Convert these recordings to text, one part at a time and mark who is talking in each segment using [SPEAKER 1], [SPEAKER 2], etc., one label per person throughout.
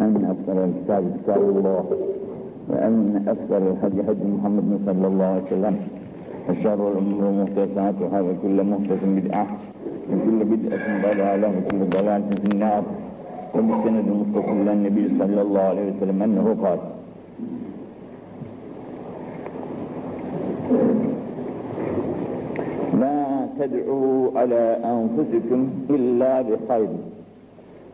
[SPEAKER 1] أن أكثر الكتاب كتاب الله وأن أكثر الهدي هدي محمد صلى الله عليه وسلم. وشر الأمور محدثاتها وكل محدث بدعة وكل بدعة ضلالة وكل ضلالة في النار. وبالسند المتصل إلى النبي صلى الله عليه وسلم أنه قال لا تدعوا على أنفسكم إلا بخير.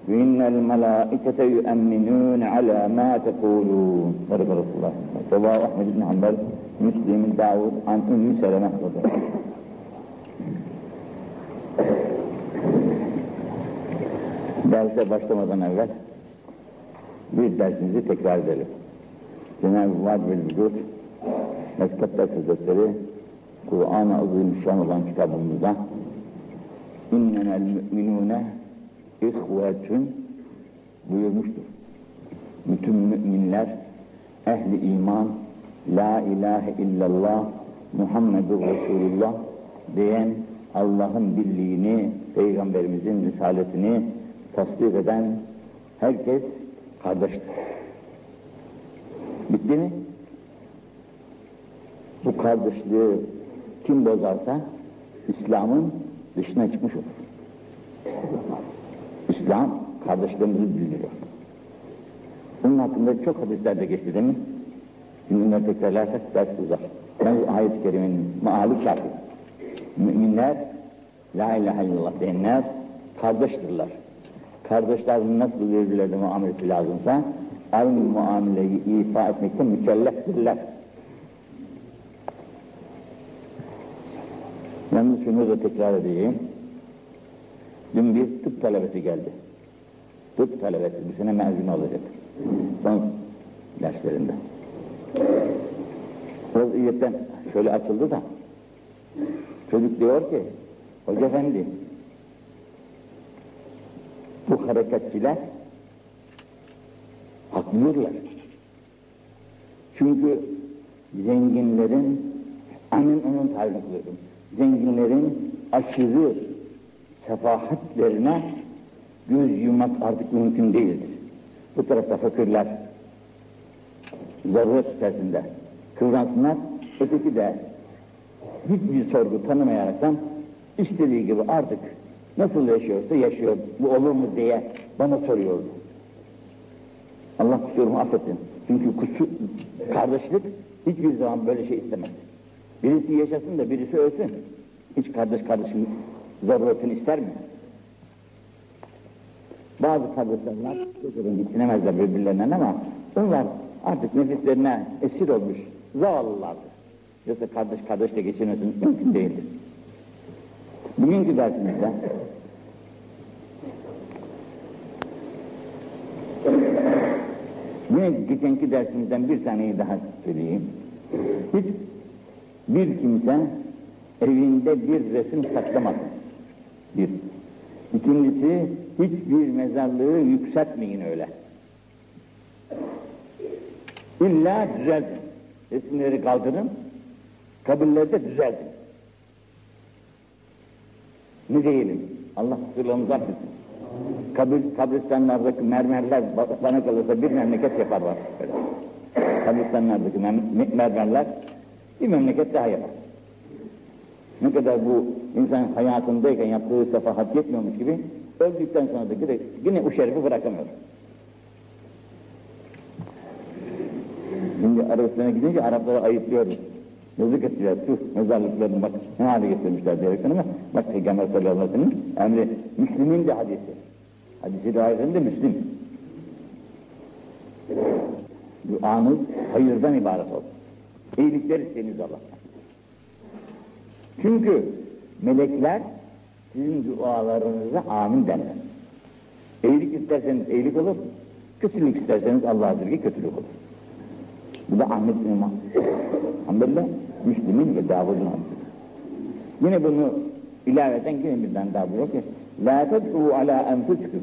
[SPEAKER 1] وإن الملائكة يؤمنون على ما تقولون صدق رسول الله رواه أحمد بن حنبل مسلم داود عن أم سلمة رضي الله عنها. Derse başlamadan evvel bir dersimizi tekrar edelim. Cenab-ı Vaad ve Vücut, Mektepler Hazretleri, Kur'an-ı Azimüşşan olan kitabımızda İnnemel müminune ihvetün buyurmuştur. Bütün müminler, ehli iman, la ilahe illallah, Muhammedur Resulullah diyen Allah'ın birliğini, Peygamberimizin risaletini tasdik eden herkes kardeştir. Bitti mi? Bu kardeşliği kim bozarsa İslam'ın dışına çıkmış olur. İslam kardeşlerimizi bildiriyor. Bunun hakkında çok hadislerde geçti değil mi? Bunları tekrarlarsak ders uzar. Ben ayet-i kerimenin maali kafi. Müminler, la ilahe illallah diyenler kardeştirler. Kardeşler nasıl birbirlerine muamelesi lazımsa aynı muameleyi ifa etmekte mükelleftirler. Yalnız şunu da tekrar edeyim. Dün bir tıp talebesi geldi. Tıp talebesi bu sene mezun olacak. Son derslerinde. Vaziyetten şöyle açıldı da çocuk diyor ki Hoca efendi bu hareketçiler haklıyorlar. Çünkü zenginlerin amin onun tarifini. Zenginlerin aşırı sefahatlerine göz yummak artık mümkün değildir. Bu tarafta fakirler zaruret içerisinde kıvransınlar, öteki de hiçbir sorgu tanımayaraktan istediği gibi artık nasıl yaşıyorsa yaşıyor, bu olur mu diye bana soruyordu. Allah kusurumu affetsin. Çünkü kusur, kardeşlik hiçbir zaman böyle şey istemez. Birisi yaşasın da birisi ölsün. Hiç kardeş kardeşin zaruretini ister mi? Bazı kardeşler çocuğun gittinemezler birbirlerinden ama onlar artık nefislerine esir olmuş zavallılardır. Yoksa kardeş kardeşle geçirmesin mümkün değildir. Bugünkü dersimizde yine geçenki dersimizden bir taneyi daha söyleyeyim. Hiç bir kimse evinde bir resim saklamasın. Bir. İkincisi hiçbir mezarlığı yükseltmeyin öyle. İlla düzeltin. Resimleri kaldırın, kabirleri de düzeltin. Ne diyelim? Allah kusurlarımızı affetsin. Kabir, kabristanlardaki mermerler bana kalırsa bir memleket yaparlar. Böyle. Kabristanlardaki mermerler bir memleket daha yapar. Ne kadar bu insan hayatındayken yaptığı sefahat yetmiyormuş gibi öldükten sonra da yine, yine o şerifi bırakamıyor. Şimdi Arabistan'a gidince Arapları ayıplıyoruz. Yazık ettiler, tüh mezarlıklarını bak ne hale getirmişler diyerekten ama bak Peygamber sallallahu aleyhi ve sellem'in emri, Müslüm'ün de hadisi. Hadisi rivayetinde Müslüm. Duanız hayırdan ibaret olsun. İyilikler isteyiniz Allah'tan. Çünkü melekler sizin dualarınıza amin derler. İyilik isterseniz iyilik olur, kötülük isterseniz Allah'a ki kötülük olur. Bu da Ahmet bin İmam. Hamdülillah, Müslümin ve Davud'un hadisi. Yine bunu ilaveten yine birden daha buyuruyor ki La ted'u ala enfusikum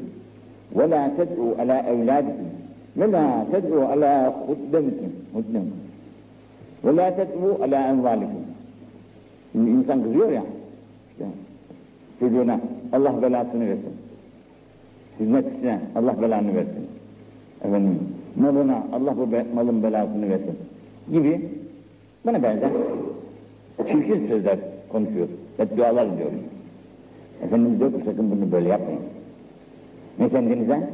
[SPEAKER 1] ve la ted'u ala evladikum ve la ted'u ala hudbemikum hudbemikum ve la ted'u ala envalikum Şimdi insan kızıyor ya çocuğuna Allah belasını versin hizmetçisine Allah belanı versin efendim, malına Allah bu be- malın belasını versin gibi buna benzer çirkin sözler konuşuyor. Beddualar diyor. Efendimiz diyor ki sakın bunu böyle yapmayın. Ne kendinize,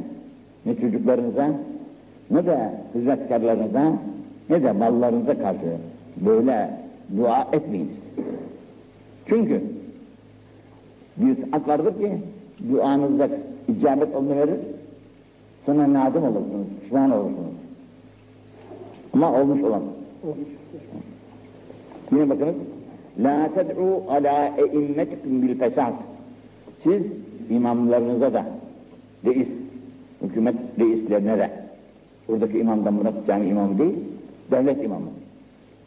[SPEAKER 1] ne çocuklarınıza, ne de hizmetkarlarınıza, ne de mallarınıza karşı böyle dua etmeyiniz. Çünkü saat vardır ki duanızda icabet verir, sonra nadim olursunuz, pişman olursunuz. Ama olmuş olan. Yine bakınız. La ted'u ala eimmetikum bil fesad. Siz imamlarınıza da reis, hükümet reislerine de buradaki imamdan Murat Cami imamı değil, devlet imamı.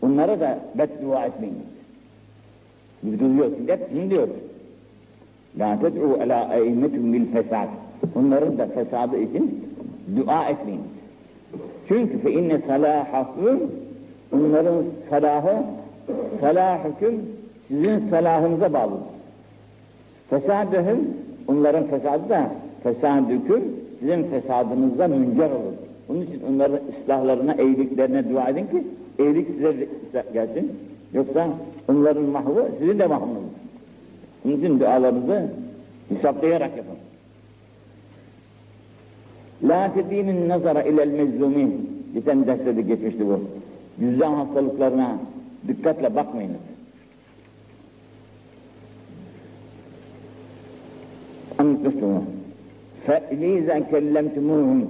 [SPEAKER 1] Onlara da beddua etmeyin. Biz duyuyoruz, hep bunu diyoruz. La ted'u ala eimmetum bil fesad. Onların da fesadı için dua etmeyin. Çünkü fe inne salahahum onların salahı salahüküm sizin salahınıza bağlıdır. Fesadühüm onların fesadı da fesadüküm sizin fesadınızda müncer olur. Onun için onların ıslahlarına, iyiliklerine dua edin ki iyilik size gelsin. Yoksa onların mahvı sizin de mahvunuz. Onun için dualarınızı hesaplayarak yapın. La tedîmin nazara ilel mezlumin. Geçen derste de geçmişti bu. Cüzdan hastalıklarına dikkatle bakmayınız. Anlatmıştım onu. فَاِلِيزَا kellemtumuhum.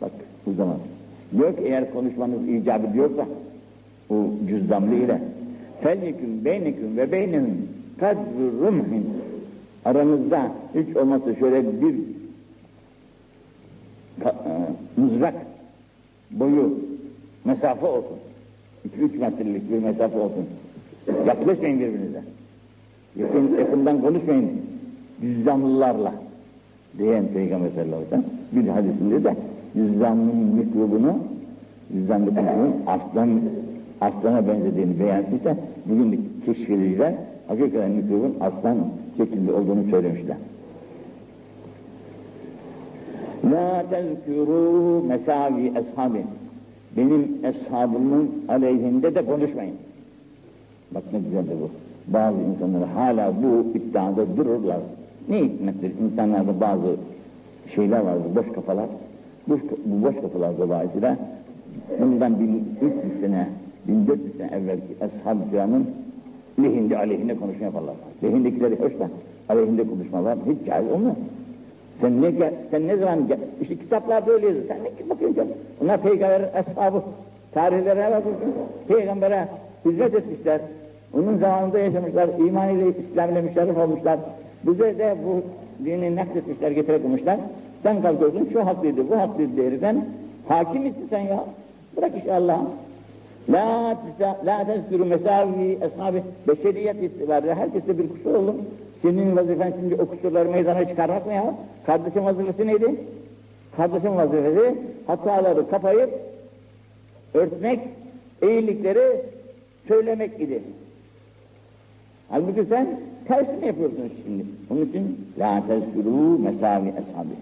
[SPEAKER 1] Bak bu zaman. Diyor ki eğer konuşmanız icap ediyorsa o cüzdanlı ile فَلْيَكُمْ بَيْنَكُمْ ve kadru rumhin aranızda hiç olmazsa şöyle bir e, mızrak boyu mesafe olsun. 2-3 metrelik bir mesafe olsun. Yaklaşmayın birbirinize. Yakın, yakından konuşmayın cüzdanlılarla diyen Peygamber sallallahu aleyhi ve sellem bir hadisinde de cüzdanlının mikrobunu cüzdanlı mikrobunun aslan aslana benzediğini beyan etmişler. Bugün keşfediciler hakikaten mikrobun aslan şeklinde olduğunu söylemişler. La tezkürû mesavi eshabi. Benim eshabımın aleyhinde de konuşmayın. Bak ne güzeldir bu. Bazı insanlar hala bu iddiada dururlar. Ne hikmettir? İnsanlarda bazı şeyler vardır, boş kafalar. Bu, bu boş kafalar dolayısıyla bundan 1300 sene, 1400 sene evvelki ashab-ı lehinde aleyhinde konuşma yaparlar. Lehindekileri hoş da aleyhinde konuşmalar hiç caiz olmaz. Sen ne gel, sen ne zaman gel, işte kitaplarda öyle yazıyor. Sen ne bakıyorsun canım? Bunlar peygamber ashabı. Tarihlere bakıyorsun. Peygambere hizmet etmişler. Onun zamanında yaşamışlar. iman ile İslam ile müşerref olmuşlar. Bize de bu dini nakletmişler, getirip koymuşlar. Sen kalkıyorsun şu haklıydı, bu haklıydı deriden. Hakim misin sen ya? Bırak iş Allah'a. La, la tezkürü mesavi eshabi beşeriyet itibariyle herkeste bir kusur olur. Senin vazifen şimdi o kusurları meydana çıkarmak mı ya? Kardeşin vazifesi neydi? Kardeşin vazifesi hataları kapayıp örtmek, iyilikleri söylemek idi. Halbuki sen tersini yapıyorsun şimdi. Onun için la tezkürü mesavi eshabi.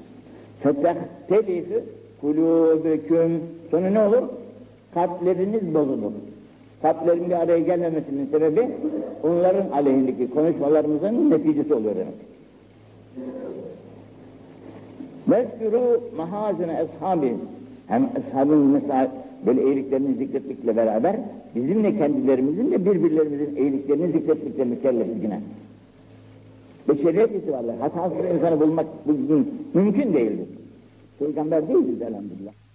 [SPEAKER 1] Fetehtelifi kulûbüküm. Sonra ne olur? Kalpleriniz bozulur. Kalplerin bir araya gelmemesinin sebebi onların aleyhindeki konuşmalarımızın neticesi oluyor demek. Vezkürü mahazine eshabi hem eshabın mesela böyle iyiliklerini zikretmekle beraber bizimle kendilerimizin de birbirlerimizin iyiliklerini zikretmekle mükellefiz yine. Beşeriyet itibariyle hatasız insanı bulmak bugün mümkün değildir. Peygamber değiliz elhamdülillah.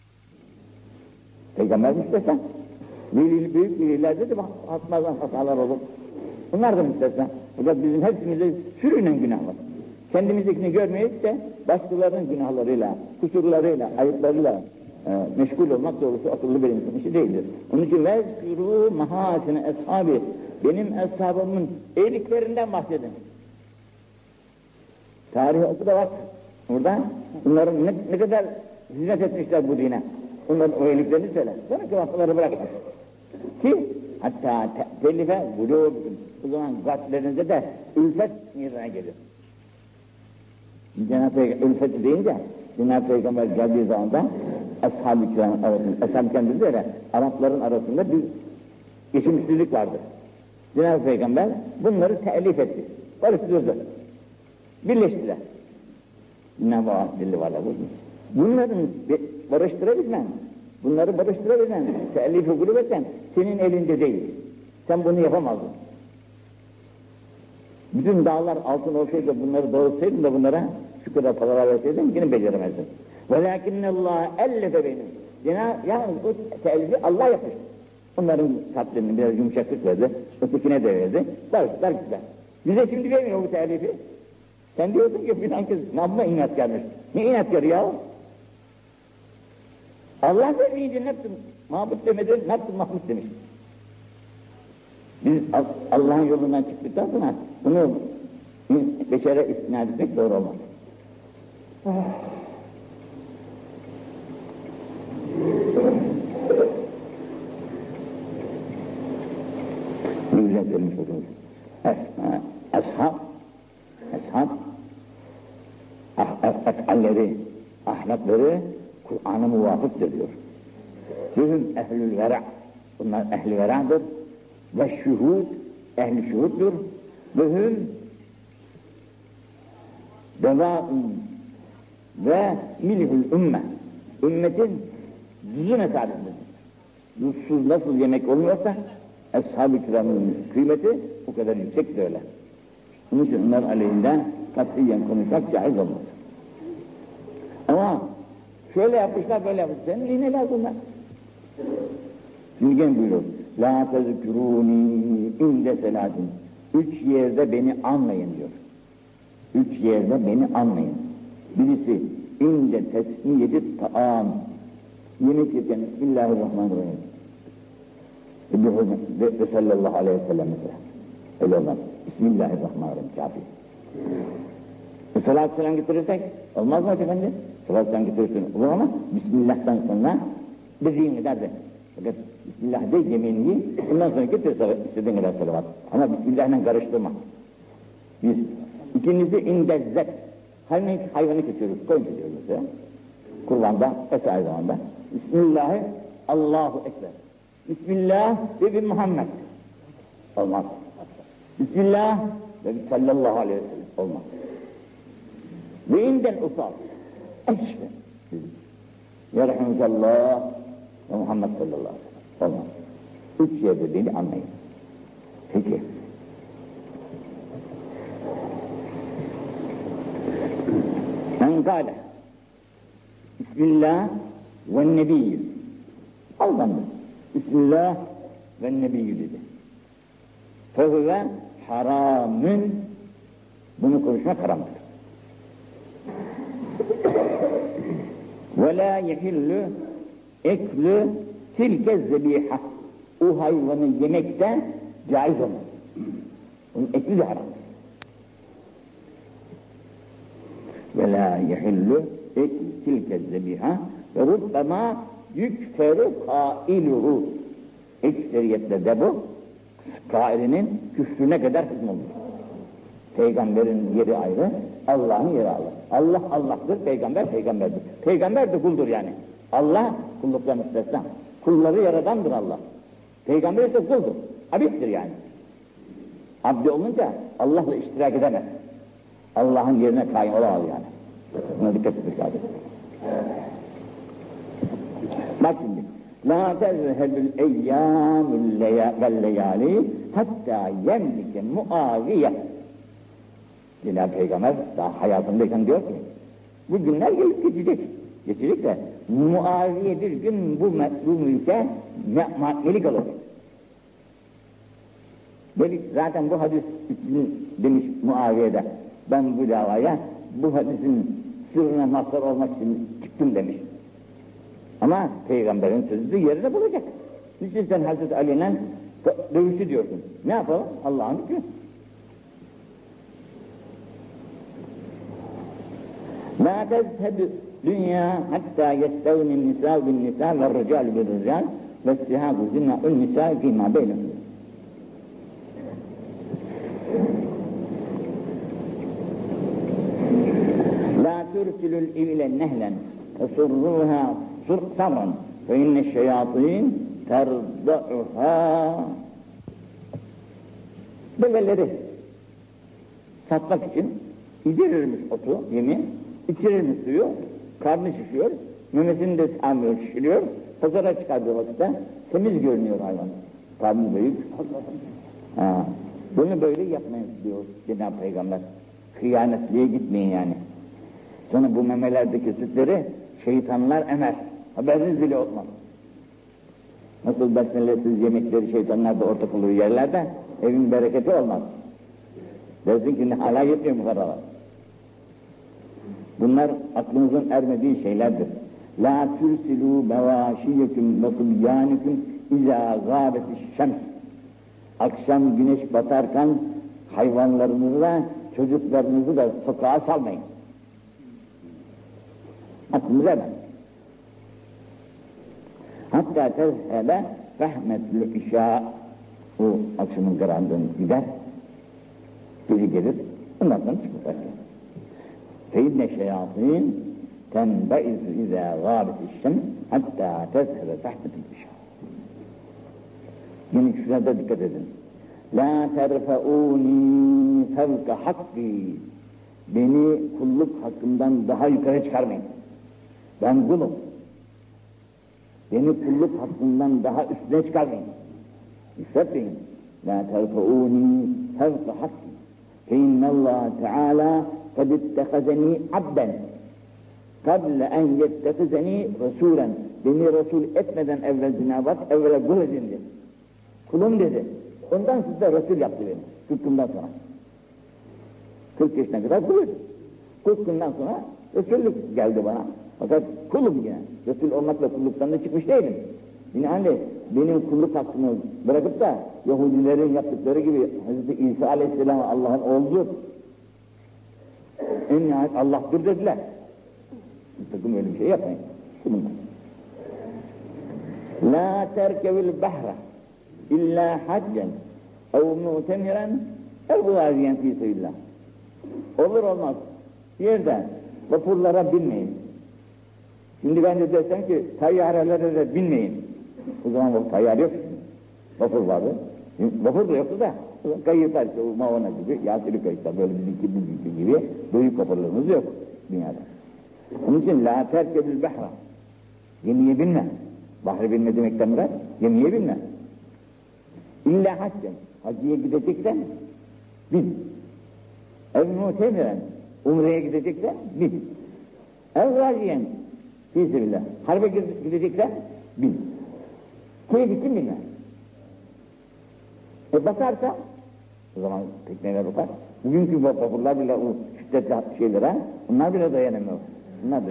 [SPEAKER 1] Peygamber müstesna. Büyük, büyük bilgilerde de hatmadan hatalar olur. Bunlar da müstesna. Fakat bizim hepsimizde sürünen günah var. Kendimizdekini görmeyip de başkalarının günahlarıyla, kusurlarıyla, ayıplarıyla e, meşgul olmak doğrusu akıllı bir insan işi değildir. Onun için vezkürû mahasine eshabi benim eshabımın iyiliklerinden bahsedin. Tarih oku da bak. Burada bunların ne, ne kadar hizmet etmişler bu dine. Onların iyiliklerini söyle. Sonra kıvafları bırakma. Ki hatta telife bulûb o zaman kalplerinize de ülfet meydana gelir. Cenab-ı Peygamber ülfeti deyince Cenab-ı Peygamber geldiği zaman da Ashab-ı kiram arasında, ashab-ı kiram dedi ya, Arapların arasında bir geçimsizlik vardı. Cenab-ı Peygamber bunları telif etti. Barıştırdı. Birleştiler. Ne var dilli var Bunların barıştırabilmen, bunları barıştırabilmen, telif-i gurbeten senin elinde değil. Sen bunu yapamazdın. Bütün dağlar altın olsaydı bunları dağıtsaydın da bunlara şu kadar paralar verseydin yine beceremezdin. وَلَاكِنَّ اللّٰهَ اَلَّفَ benim. Cenab-ı yalnız bu telifi Allah yapmış. Onların kalplerine biraz yumuşaklık verdi, ötekine de verdi. Barışlar güzel. Bize şimdi vermiyor bu telifi. Sen diyorsun ki filan kız amma inatkarmış. Ne inatkarı ya? Allah vermeyince ne yaptın? Mahmut demedi, ne yaptın demiş. Biz Allah'ın yolundan çıktıktan sonra bunu beşere istinad etmek doğru olmaz. Güzel söylemiş oldunuz. Ashab, ashab, efalleri, ahlakları Kur'an'a muvafıktır diyor. Bizim ehlül vera, bunlar ehli veradır ve şuhud, ehli şuhuddur. Mühüm devaun ve milhül ümme. Ümmetin düzün esaretindedir. Tuzsuz nasıl yemek olmuyorsa Ashab-ı kiramın kıymeti o kadar yüksek de öyle. Bunun için onlar aleyhinden katiyen konuşmak caiz olmaz. Ama şöyle yapmışlar böyle yapmışlar. Senin lazım lan? Şimdi gene buyuruyor. La tezkürûni inde selatin. Üç yerde beni anlayın diyor. Üç yerde beni anlayın. Birisi inde tesmiyeti taam. Yemek yerken Bismillahirrahmanirrahim. Ve, ve sallallahu aleyhi ve sellem mesela. Öyle olmaz. Bismillahirrahmanirrahim kafi. Salatü selam getirirsek olmaz mı efendi? Selam getirirsin olur ama Bismillah'tan sonra dediğin kadar de. Fakat Bismillah de yemeğini yiyin, ondan sonra getir istediğin kadar salavat. Ama Bismillah'la karıştırma. Bir. İkincisi indezzet. Hani hayvanı kesiyoruz, koyun kesiyoruz mesela. Kurbanda, vesaire zamanda. Bismillahı Allahu Ekber. Bismillah ve bin Muhammed. Olmaz. Bismillah ve sallallahu aleyhi ve sellem. Olmaz. Ve inden usal. Eşve. Yerhamukallah ve Muhammed sallallahu aleyhi ve sellem. Olmaz. Üç yerde beni anlayın. Peki. Men kâle Bismillah ve nebiyyü Aldandı. Bismillah ve nebiyyü dedi. Fehüve haramün bunu konuşmak haramdır. Ve la yehillü eklü tilke zebiha o hayvanı yemekte caiz olmaz. Onun ekli de haram. Ve la yehillü ekli tilke zebiha ve rubbema yükferu kailuhu. Ekseriyette de bu kailinin küfrüne kadar hüküm olur. Peygamberin yeri ayrı, Allah'ın yeri ayrı. Allah Allah'tır, peygamber peygamberdir. Peygamber de kuldur yani. Allah kulluktan müstesna. Kulları yaradandır Allah. Peygamber ise kuldur. Abittir yani. Abdi olunca Allah'la iştirak edemez. Allah'ın yerine kaim olamaz yani. Buna dikkat etmek lazım. Bak şimdi. La tezhebül eyyâmül vel leyâli hatta yemlike muaviye. Cenab-ı Peygamber daha hayatındayken diyor ki bu günler gelip geçecek. Geçecek de Muaviye bir gün bu, bu mülke melik olacak. Dedik zaten bu hadis için demiş Muaviye'de ben bu davaya bu hadisin sırrına mazhar olmak için çıktım demiş. Ama peygamberin sözü de yerine bulacak. Niçin sen Hazreti Ali'yle dövüşü diyorsun? Ne yapalım? Allah'ın hükmü. La tezheb dünya hatta yestevni nisa bin nisa ve rical bil rical ve sihabu zinna'un nisa fîmâ beynehum. La tursilul ibile nehlen tesurruha sabran fe inne şeyatin terda'uha develeri satmak için yedirirmiş otu, yemi, içirirmiş suyu, karnı şişiyor, memesini de sağmıyor, şişiriyor, pazara çıkardığı vakitte temiz görünüyor hayvan. Karnı büyük. Ha. Bunu böyle yapmayın diyor Cenab-ı Peygamber. Kıyanetliğe gitmeyin yani. Sonra bu memelerdeki sütleri şeytanlar emer. Haberiniz bile olmaz. Nasıl besmelesiz yemekleri şeytanlar da ortak olur yerlerde, evin bereketi olmaz. Dersin ki hala yetmiyor bu kadar. Bunlar aklınızın ermediği şeylerdir. La türsilû bevâşiyeküm ve sıbyâniküm izâ gâbetiş şems. Akşam güneş batarken hayvanlarınızı da çocuklarınızı da sokağa salmayın. Aklınız ermez. Hatta tezhebe rahmetli işa o akşamın karanlığını gider geri gelir ondan sonra çıkar. فإن الشياطين تنبئذ إذا غابت الشمس حتى تذهب تحت الإشارة. Yine şurada dikkat edin. La terfeuni fevka hakki. Beni kulluk hakkından daha yukarı çıkarmayın. Ben kulum. Beni kulluk hakkından daha üstüne çıkarmayın. Yükseltmeyin. La terfeuni fevka hakki. فإن الله تعالى قد اتخذني عبدا قبل أن يتخذني رسولا beni Resul etmeden evvel Cenab-ı Hak evvela kul edin dedi. Kulum dedi. Ondan size Resul yaptı beni. 40 günden sonra. 40 yaşına kadar kul edin. 40 günden sonra Resullük geldi bana. Fakat kulum yine. Resul olmakla kulluktan da çıkmış değilim. Binaenaleyh benim kulluk hakkımı bırakıp da Yahudilerin yaptıkları gibi Hz. İsa Aleyhisselam Allah'ın oğludur. en nihayet Allah'tır dediler. Sakın öyle bir şey yapmayın. La terkevil bahra illa haccen ev mu'temiren ev gaziyen fi sebillah. Olur olmaz. Yerde vapurlara binmeyin. Şimdi ben de desem ki tayyarelere de binmeyin. O zaman tayyar yok. Vapur vardı. Vapur da yoktu da kayıklar işte Mavana gibi, yasili kayıklar böyle bizimki bizimki gibi büyük vapurlarımız yok dünyada. Onun için la terkebil behra. Gemiye binme. Bahre binme demekten murat, gemiye binme. İlla haccen. Hacıya gideceksen bin. Ev mutemiren. Umre'ye gideceksen bin. Ev gaziyen. Fizibillah. Harbe gideceksen bin. Köye gittin bilmem. E bakarsa, o zaman tekneler bakar. Bugünkü vapurlar bile o şiddetli şeylere, onlar bile dayanamıyor. Bunlar da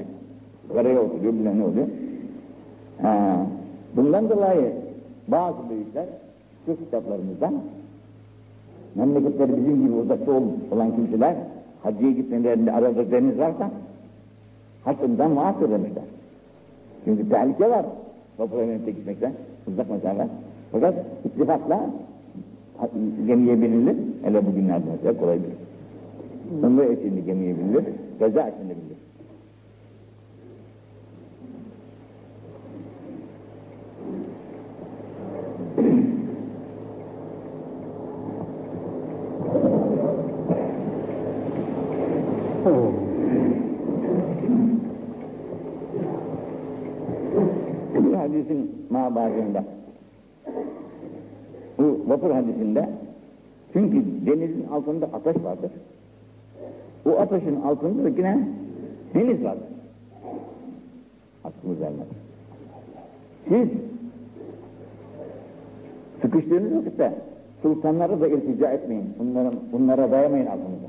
[SPEAKER 1] karaya oturuyor, bile ne oluyor. Ha, bundan dolayı bazı büyükler, şu kitaplarımızdan, memleketleri bizim gibi uzakta olan kimseler, hacıya gitmelerinde arada deniz varsa, hakkından muaf demişler. Çünkü tehlike var, vapura binip gitmekten, uzak mesafe. Fakat ittifakla gemiye binilir. Hele bugünlerde kolay bilir. Ömre içinde gemiye binilir. Gaza içinde binilir. Bu hadisin mabazında bu vapur hadisinde çünkü denizin altında ateş vardır. O ateşin altında da yine deniz vardır. Aklımız ermez. Siz sıkıştığınız vakitte sultanlara da iltica etmeyin. Bunlara, bunlara dayamayın aklınıza.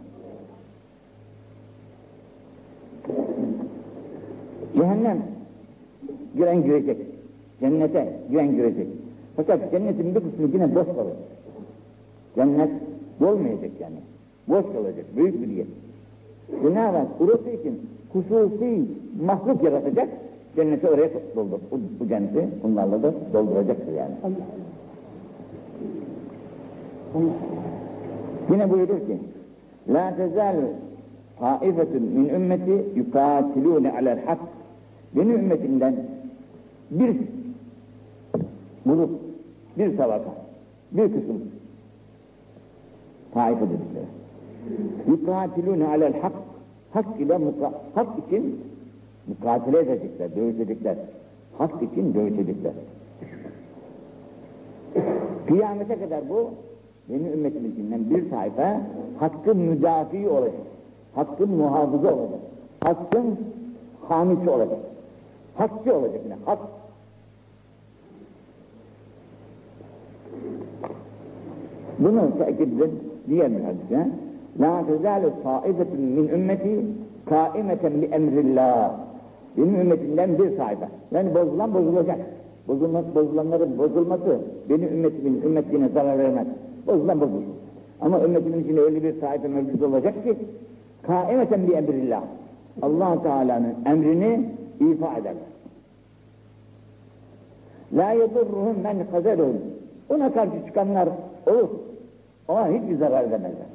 [SPEAKER 1] Cehennem giren girecek. Cennete giren girecek. Fakat cennetin bir kısmı yine boş kalır. Cennet dolmayacak yani. Boş kalacak. Büyük bir yer. Hak burası için hususi mahluk yaratacak. Cenneti oraya doldur. Bu, bu cenneti bunlarla da dolduracaktır yani. Yine buyurur ki La tezal taifetun min ümmeti yukatilune alel hak Benim ümmetimden bir grup, bir tabaka, bir kısım taife dedikleri. Yukatilune alel hak, hak ile muka, hak için mukatele edecekler, dövüşecekler. Hak için dövüşecekler. Kıyamete kadar bu benim ümmetimin içinden bir tayfa hakkın müdafi olacak. Hakkın muhafızı olacak. Hakkın hamisi olacak. Hakçı olacak yine. Hak. Bunu eden diğer bir hadise. La tezalu taifetun min ümmeti kaimeten bi emrillah. Benim ümmetimden bir sayfa. Yani bozulan bozulacak. Bozulması, bozulanların bozulması benim ümmetimin ümmetine zarar vermez. Bozulan bozulur. Ama ümmetimin içinde öyle bir sayfa mevcut olacak ki kaimeten bi emrillah. allah Teala'nın emrini ifa ederler. La yedurruhum men hazeruhum. Ona karşı çıkanlar olur. Ona hiçbir zarar vermezler.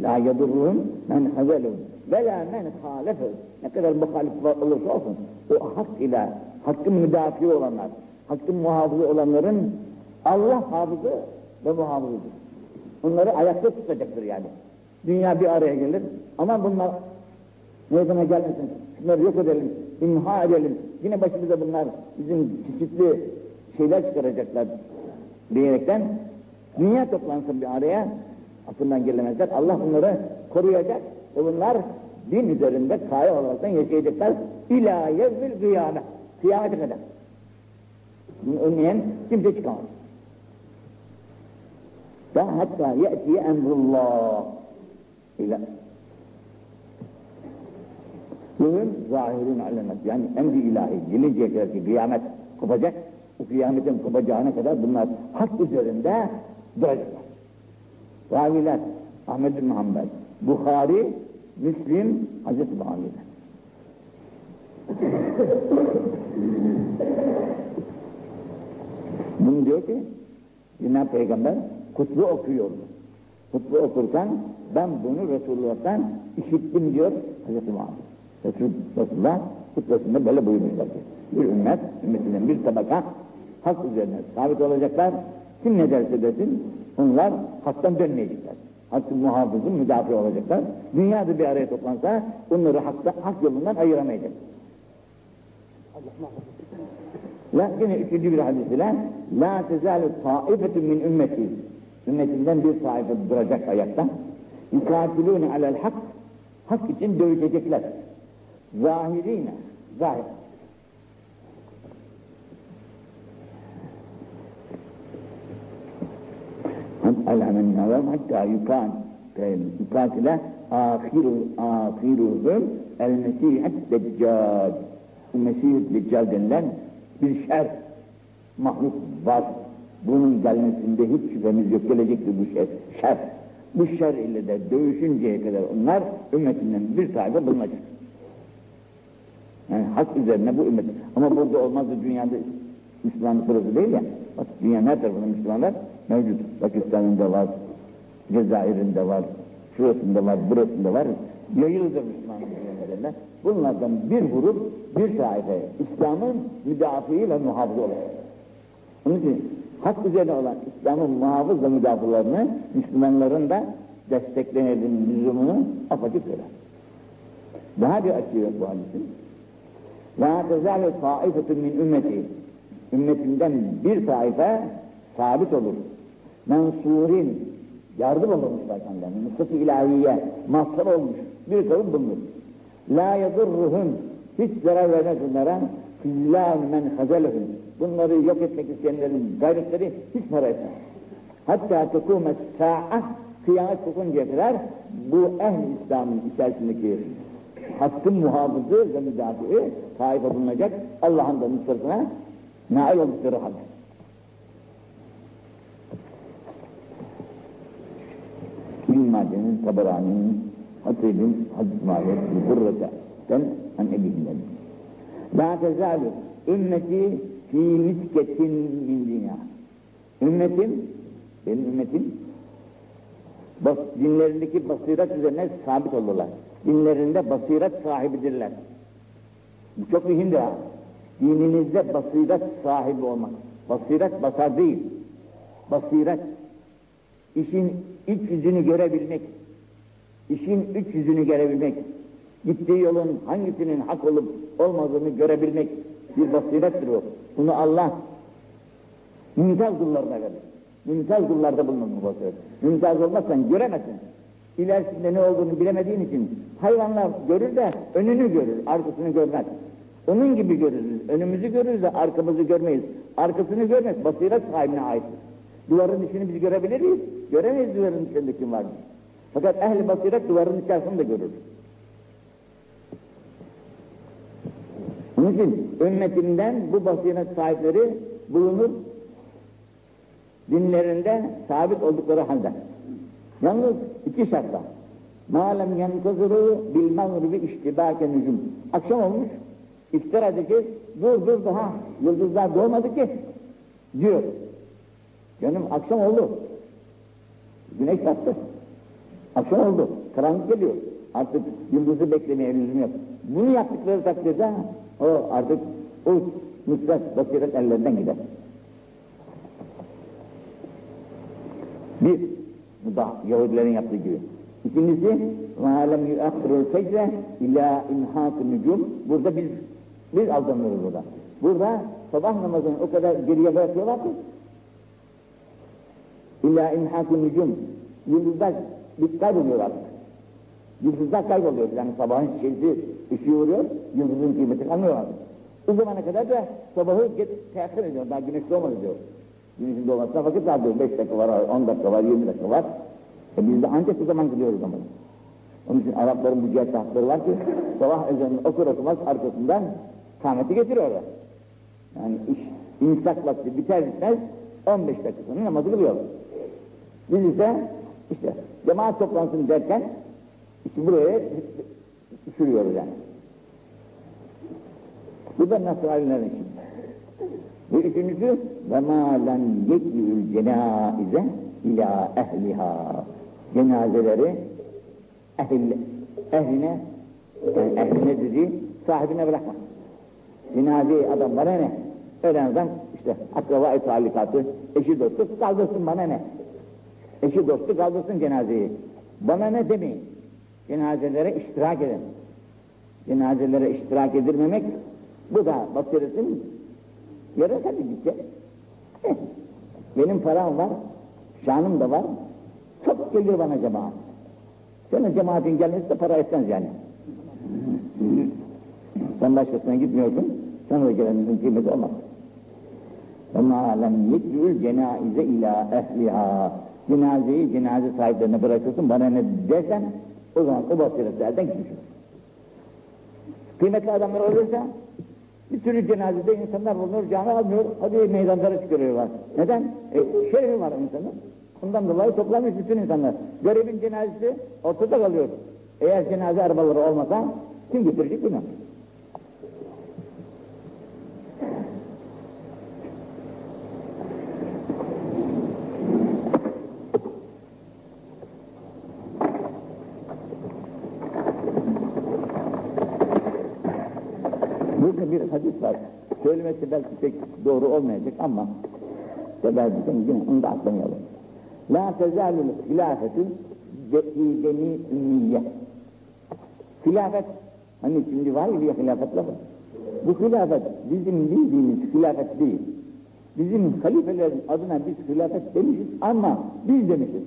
[SPEAKER 1] La yedurruhum men hazeruhum. Ve la men halefehum. Ne kadar muhalif olursa olsun, o hak ile, hakkın müdafi olanlar, hakkın muhafızı olanların Allah hafızı ve muhafızıdır. Onları ayakta tutacaktır yani. Dünya bir araya gelir, ama bunlar meydana gelmesin, şunları yok edelim, imha edelim, yine başımıza bunlar bizim çeşitli şeyler çıkaracaklar diyerekten dünya toplansın bir araya, aklından gelemezler. Allah bunları koruyacak ve bunlar din üzerinde kaya olaraktan yaşayacaklar. İlâ yevmil kıyamet. Kıyamete kadar. Bunu önleyen kimse çıkamaz. Ve hatta ye'ti emrullah ile Bugün zahirin alemet yani emri ilahi gelinceye kadar ki kıyamet kopacak. O kıyametin kopacağına kadar bunlar hak üzerinde duracaklar. Raviler Ahmet bin Hanbel, Bukhari, Müslim, Hazreti Muhammed'e. Bunu diyor ki, Cenab-ı Peygamber kutlu okuyor. Kutlu okurken ben bunu Resulullah'tan işittim diyor Hazreti Muhammed. Resul, Resulullah hutbesinde böyle buyurmuşlar ki, bir ümmet, ümmetinden bir tabaka hak üzerine sabit olacaklar. Kim ne derse desin, onlar haktan dönmeyecekler hakkı muhafızı müdafi olacaklar. Dünyada bir araya toplansa onları hakta, hak yolundan ayıramayacak. La yine üçüncü bir hadis ile La tezalu taifetun min ümmeti Ümmetimden bir taife duracak ayakta. Yukatilûne alel hak Hak için dövüşecekler. Zahirine Zahir على من نظم حتى يكان يقاتل آخر آخرهم المسيح الدجال المسيح الدجال denilen bir şer mahluk var. Bunun gelmesinde hiç şüphemiz yok. Gelecektir bu şer. şer. Bu şer ile de dövüşünceye kadar onlar ümmetinden bir tane bulunacak. Yani hak üzerine bu ümmet. Ama burada olmazdı dünyada Müslümanlık burası değil ya. Bak dünyanın her tarafında Müslümanlar mevcut. Pakistan'ın var, Cezayir'in de var, şurasında var, burasında var. Yayılıdır Müslümanlık üzerinde. Bunlardan bir grup, bir taife İslam'ın müdafiği ve muhafızı olur. Onun için hak üzerine olan İslam'ın muhafız ve müdafılarını Müslümanların da desteklenelim lüzumunu apaçık söyler. Daha bir açıyor bu hadisin. La tezâle taifetun min ümmeti. Ümmetimden bir taife sabit olur. Mensurin, yardım olunmuşlar kendilerine. Nusret-i ilahiye, mahsur olmuş. Bir kavim bulunur. La yadurruhum, hiç zarar vermez bunlara. Fillâhu men hazelehum. Bunları yok etmek isteyenlerin gayretleri hiç para etmez. Hatta tekûmet sa'a, kıyamet kokuncaya kadar bu ehl-i İslam'ın içerisindeki hakkın muhafızı ve müdafi'i taife bulunacak. Allah'ın da nusretine nail oldukları halde. İbn Mace'nin, Taberani'nin, Hatib'in, Hadis Mahir, Hurreten an ebihinden. La tezalu ümmeti fi misketin min dünya. Ümmetim, benim ümmetim, bas, dinlerindeki basiret üzerine sabit olurlar. Dinlerinde basiret sahibidirler. Bu çok mühimdir ha. Dininizde basiret sahibi olmak. Basiret basar değil. Basiret. İşin iç yüzünü görebilmek. İşin iç yüzünü görebilmek. Gittiği yolun hangisinin hak olup olmadığını görebilmek bir basirettir o. Bunu Allah mümtaz kullarına verir. Mümtaz kullarda bulunur bu basiret. Mümtaz olmazsan göremezsin. İlerisinde ne olduğunu bilemediğin için hayvanlar görür de önünü görür, arkasını görmez. Onun gibi görürüz. Önümüzü görürüz de arkamızı görmeyiz. Arkasını görmez. Basiret sahibine aittir. Duvarın içini biz görebilir miyiz? Göremeyiz duvarın içinde kim var mı? Fakat ehli basiret duvarın içerisinde görür. Onun için ümmetinden bu basiret sahipleri bulunur dinlerinde sabit oldukları halde. Yalnız iki şartla. Malem yankazırı bil mağribi iştibâke nücum. Akşam olmuş, iftira edecek, dur dur daha yıldızlar doğmadı ki diyor. Canım akşam oldu. Güneş battı. Akşam oldu. Karanlık geliyor. Artık yıldızı beklemeye lüzum yok. Bunu yaptıkları takdirde o artık o nusret, basiret ellerinden gider. Bir, bu da Yahudilerin yaptığı gibi. İkincisi, وَاَلَمْ يُؤَخِّرُ الْفَجْرَ اِلَى اِنْحَاكُ النُّجُومِ Burada biz, biz aldanırız burada. Burada sabah namazını o kadar geriye bırakıyorlar ki İlla imhakun nücum. Yıldızlar kayboluyor artık. Yıldızlar kayboluyor. Yani sabahın şeysi ışığı vuruyor, yıldızın kıymeti kalmıyor artık. O zamana kadar da sabahı teakkır ediyor. Daha güneş doğmadı diyor. Güneşin doğmasına vakit var diyor. Beş dakika var, on dakika var, yirmi dakika var. E biz de ancak bu zaman kılıyoruz ama. Onun için Arapların bu cihet hakları var ki sabah ezanını okur okumaz arkasından kâmeti getiriyorlar. Yani iş, imsak vakti biter bitmez 15 dakikasını namazı kılıyorlar. Biz ise işte cemaat toplantısını derken işte buraya sürüyoruz yani. Bu da Nasranilerin işi. Bu üçüncüsü ve ma lem yekliül cenaize ila. Cenazeleri ehl, ehline yani ehline dedi sahibine bırakma. Cenazeyi adam bana ne? Ölen adam işte akraba-i talikatı, eşi dostu kaldırsın bana ne? Eşi dostu kaldırsın cenazeyi. Bana ne demeyin. Cenazelere iştirak edin. Cenazelere iştirak edilmemek bu da basiretin yarı tabi gitti. Eh, benim param var, şanım da var. Çok gelir bana cemaat. Senin cemaatin gelmesi de para etmez yani. Sen başkasına gitmiyorsun, sana da gelenin kıymeti olmaz. وَمَا لَمْ يَدْعُ cenaize ila ehliha. Cenazeyi cenaze sahiplerine bırakırsın, bana ne dersen o zaman o basiretlerden gitmiş. Kıymetli adamlar olursa bir sürü cenazede insanlar bulunur, canı almıyor, hadi meydanlara çıkarıyorlar. Neden? E, şerefi var insanın. Ondan dolayı toplanmış bütün insanlar. Görevin cenazesi ortada kalıyor. Eğer cenaze arabaları olmasa kim getirecek bilmem. Burada bir hadis var. Söylemesi belki pek doğru olmayacak ama sebebiden yine onu da atlamayalım. La tezalül hilafetü fi beni ümmiye. Hilafet, hani şimdi var ya bir hilafet lafı. Bu hilafet bizim bildiğimiz hilafet değil. Bizim halifelerin adına biz hilafet demişiz ama biz demişiz.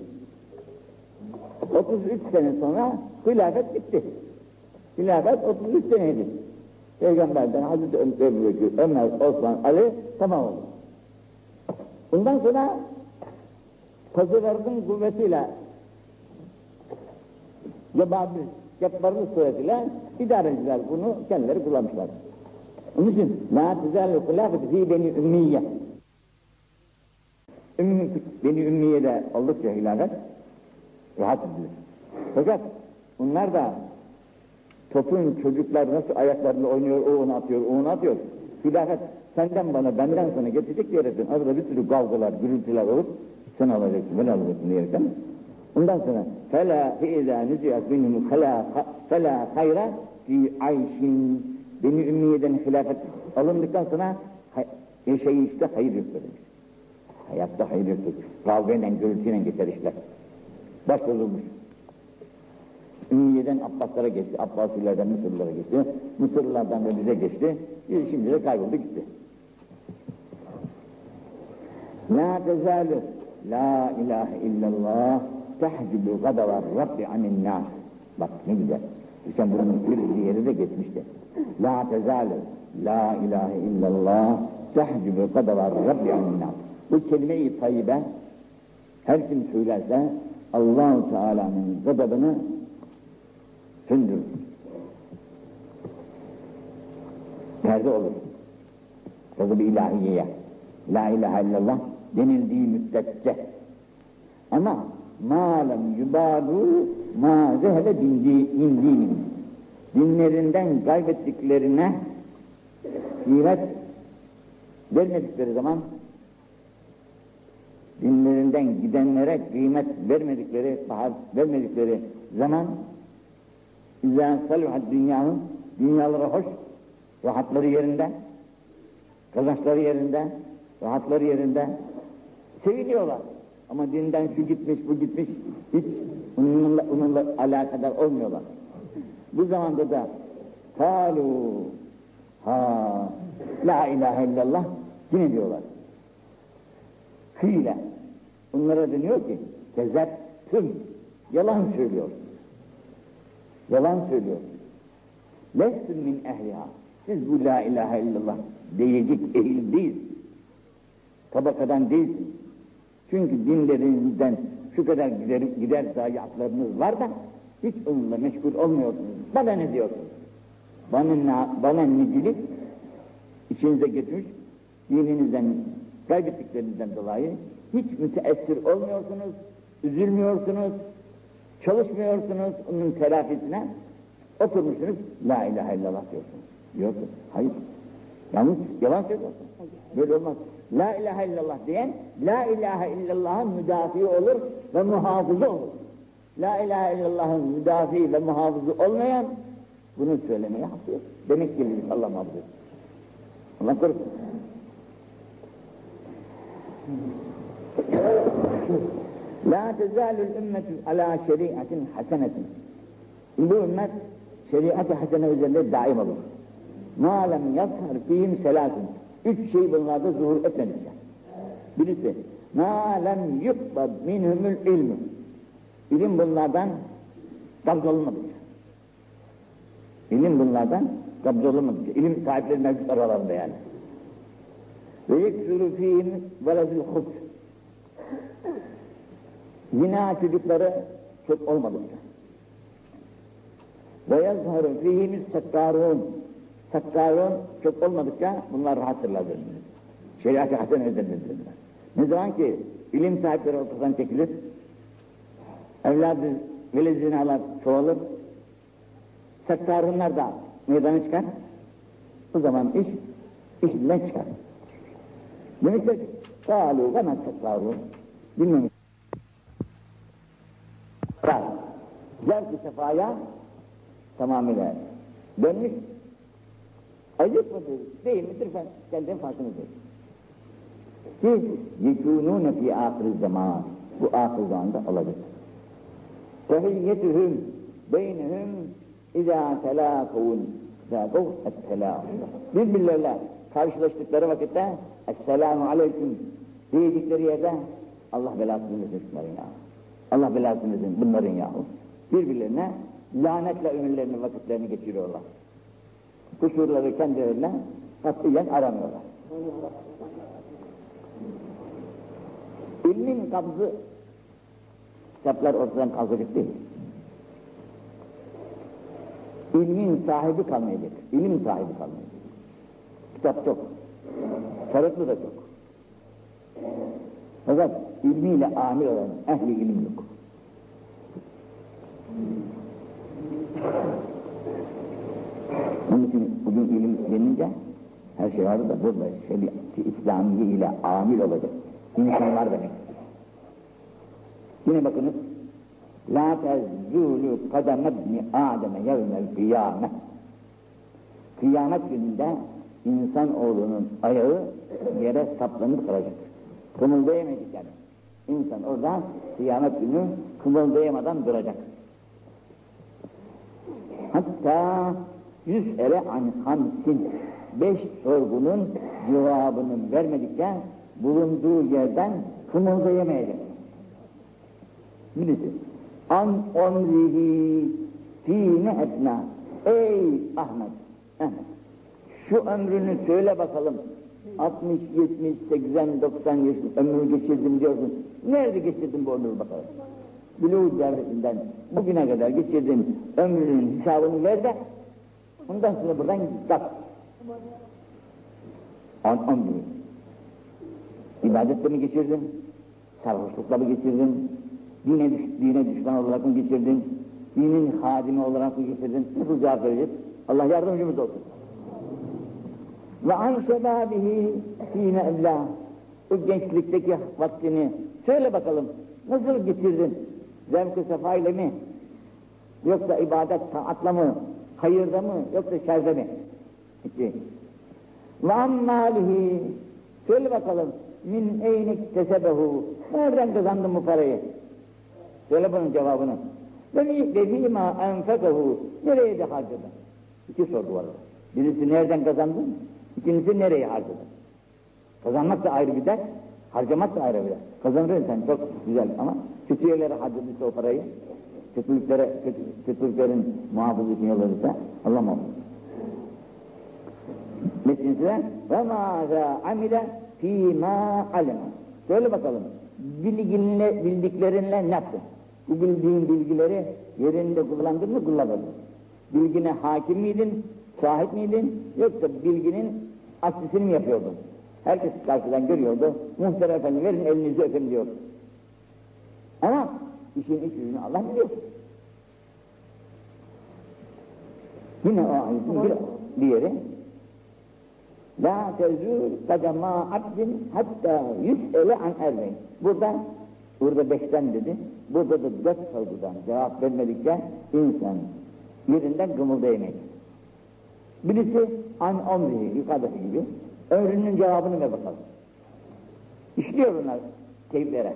[SPEAKER 1] 33 sene sonra hilafet bitti. Hilafet 33 seneydi. Peygamberden Hazreti Ömer, Ömer, Osman, Ali tamam oldu. Bundan sonra pazıların kuvvetiyle Cebabil, Cebbarlı suretiyle idareciler bunu kendileri kullanmışlar. Onun için la tizâlü hilâfeti fî beni ümmiye. Ümmi, beni ümmiyede oldukça hilafet rahat edilir. Fakat bunlar da topun çocuklar nasıl ayaklarında oynuyor, o onu atıyor, o onu atıyor. Hilafet senden bana, benden sana geçecek diyerekten arada bir sürü kavgalar, gürültüler olup sen alacaksın, ben alacaksın diyerekten. Ondan sonra فَلَا فِيذَا نُزِيَتْ مِنْهُمْ فَلَا خَيْرَ فِي عَيْشٍ Beni Ümmiye'den hilafet alındıktan sonra hay, şey işte hayır yoktur demiş. Hayatta hayır yoktur. Kavgayla, gürültüyle geçer işler. Baş bozulmuş. Ümmiye'den Abbaslara geçti, Abbasilerden Mısırlılara geçti, Mısırlılardan da bize geçti, şimdi de kayboldu gitti. La tezalu la ilahe illallah tehcibu gadavar Rabbi anin nas. Bak ne güzel. Geçen bunun bir yeri de geçmişti. La tezalu la ilahe illallah tehcibu gadavar Rabbi anin nas. Bu kelime-i tayyibe her kim söylerse Allahu Teala'nın gadabını söndürür. Perde olur. Gazab-ı ilahiyeye. La ilahe illallah denildiği müddetçe. Ama malem yubadu ma zehebe min dinin. Dinlerinden kaybettiklerine kıymet vermedikleri zaman dinlerinden gidenlere kıymet vermedikleri, bahar vermedikleri zaman İzâ salühat dünyanın dünyaları hoş, rahatları yerinde, kazançları yerinde, rahatları yerinde, seviniyorlar. Ama dinden şu gitmiş, bu gitmiş, hiç onunla, onunla alakadar olmuyorlar. Bu zamanda da kalu ha la ilahe illallah yine diyorlar. Kıyla. Onlara deniyor ki tüm yalan söylüyor. Yalan söylüyor. Lestün min ehliha. Siz bu la ilahe illallah diyecek ehil değil. Tabakadan değilsin. Çünkü dinlerinizden şu kadar gider, gider zayiatlarınız var da hiç onunla meşgul olmuyorsunuz. Bana ne diyorsunuz? Bana, bana necilik içinize getirmiş, dininizden kaybettiklerinizden dolayı hiç müteessir olmuyorsunuz, üzülmüyorsunuz, çalışmıyorsunuz onun telafisine, oturmuşsunuz, la ilahe illallah diyorsunuz. Yok, hayır. Yanlış, yalan söylüyorsun. Böyle olmaz. La ilahe illallah diyen, la ilahe illallah'ın müdafi olur ve muhafızı olur. La ilahe illallah'ın müdafi ve muhafızı olmayan, bunu söylemeye hakkı yok. Demek ki Allah muhafız Allah korusun. La tezalül ümmetü ala şeriatin hasenetin. Bu ümmet şeriat-ı hasene üzerinde daim olur. Ma lem yazhar fihim selasun. Üç şey bunlarda zuhur etmedikçe. Birisi, ma lem yukbad minhumul ilmi. İlim bunlardan kabzolunmadıkça. İlim bunlardan kabzolunmadıkça. İlim sahipleri mevcut aralarında yani. Ve yeksuru fihim veledül hubs zina çocukları çok olmadığında. Ve yazharun fihimiz sakkarun. Sakkarun çok olmadıkça bunlar rahattırlar denildi. Şeriat-ı hasen denildi. Ne zaman ki ilim sahipleri ortadan çekilir, evladı veli zinalar çoğalır, sakkarunlar da meydana çıkar, o zaman iş, işinden çıkar. Demişler ki, kâlu ve nasakkarun. Bilmem bilmemiş. Zevk-i sefaya tamamıyla dönmüş. Ayıp mıdır, değil midir ben kendim farkını değil. Siz yekûnûne fî âhir zaman. Bu ahir zamanda olacak. Tehiyyetühüm beynehum izâ telâkûn zâkû et-telâkûn. Birbirleriyle karşılaştıkları vakitte Esselamu aleyküm diyecekleri yerde Allah belasını versin. Allah belasını versin bunların yahu. Birbirlerine lanetle ömürlerini, vakitlerini geçiriyorlar. Kusurları kendilerine katiyen aramıyorlar. İlmin kabzı kitaplar ortadan kalkacak değil. İlmin sahibi kalmayacak. İlim sahibi kalmayacak. Kitap çok. Sarıklı da çok. Fakat ilmiyle amil olan ehli ilim yok. Onun için bugün ilim denince her şey var da burada şeriat-ı İslamiye ile amil olacak. İnsanlar demek. Yine bakınız La tezzûlü kadem ibni Adem'e yevmel kıyâme kıyamet gününde insan oğlunun ayağı yere saplanıp kalacak. Kımıldayamayacak yani. İnsan orada kıyamet günü kımıldayamadan duracak. Hatta yüz ere an hamsin beş sorgunun cevabını vermedikçe bulunduğu yerden kımıldayamayacak. Birisi an omrihi fîne etna ey Ahmet Ahmet şu ömrünü söyle bakalım 60, 70, 80, 90 yaş ömrünü geçirdim diyorsun. Nerede geçirdin bu ömrü bakalım? Buluğ devletinden bugüne kadar geçirdiğin ömrünün hesabını ver de ondan sonra buradan git. On, on gün. İbadetle mi geçirdin? Sarhoşlukla mı geçirdin? Dine, düş, dine düşman olarak mı geçirdin? Dinin hadimi olarak mı geçirdin? Nasıl cevap vereceğiz? Allah yardımcımız olsun. Ve an şebabihi fîne evlâ. O gençlikteki vaktini söyle bakalım. Nasıl geçirdin? Zevk-ı sefa ile mi? Yoksa ibadet taatla mı? Hayırda mı? Yoksa şerde mi? İki. Ve ammâlihi. Söyle bakalım. Min eynik tesebehu. Nereden kazandın bu parayı? Söyle bunun cevabını. Ve fîmâ enfekehu. Nereye de harcadın? İki soru var. Birisi nereden kazandın? İkincisi nereye harcadın? Kazanmak da ayrı bir dert, harcamak da ayrı bir dert. Kazanır insan çok güzel ama kötü yerlere harcadıysa o parayı, kötülüklere, kötü, kötülüklerin muhafızı için yolladıysa Allah muhafız. Metinse ve mâzâ amile fîmâ alema. Söyle bakalım, bilginle, bildiklerinle ne yaptın? Bu bildiğin bilgileri yerinde kullandın mı kullanmadın? Bilgine hakim miydin, sahip miydin, yoksa bilginin aksisini mi yapıyordun? Herkes karşıdan görüyordu, muhterem efendi verin elinizi öpün diyor. Ama işin iç yüzünü Allah biliyor. Yine o ayetin bir, yeri La tezûl kademâ abdin hatta yüs'ele an ermeyin. Burada, burada beşten dedi, burada da dört sorgudan cevap vermedikçe insan yerinden gımıldayamayız. Birisi an omri, yukarıdaki gibi, ömrünün cevabını ver bakalım. İşliyor bunlar keyiflere.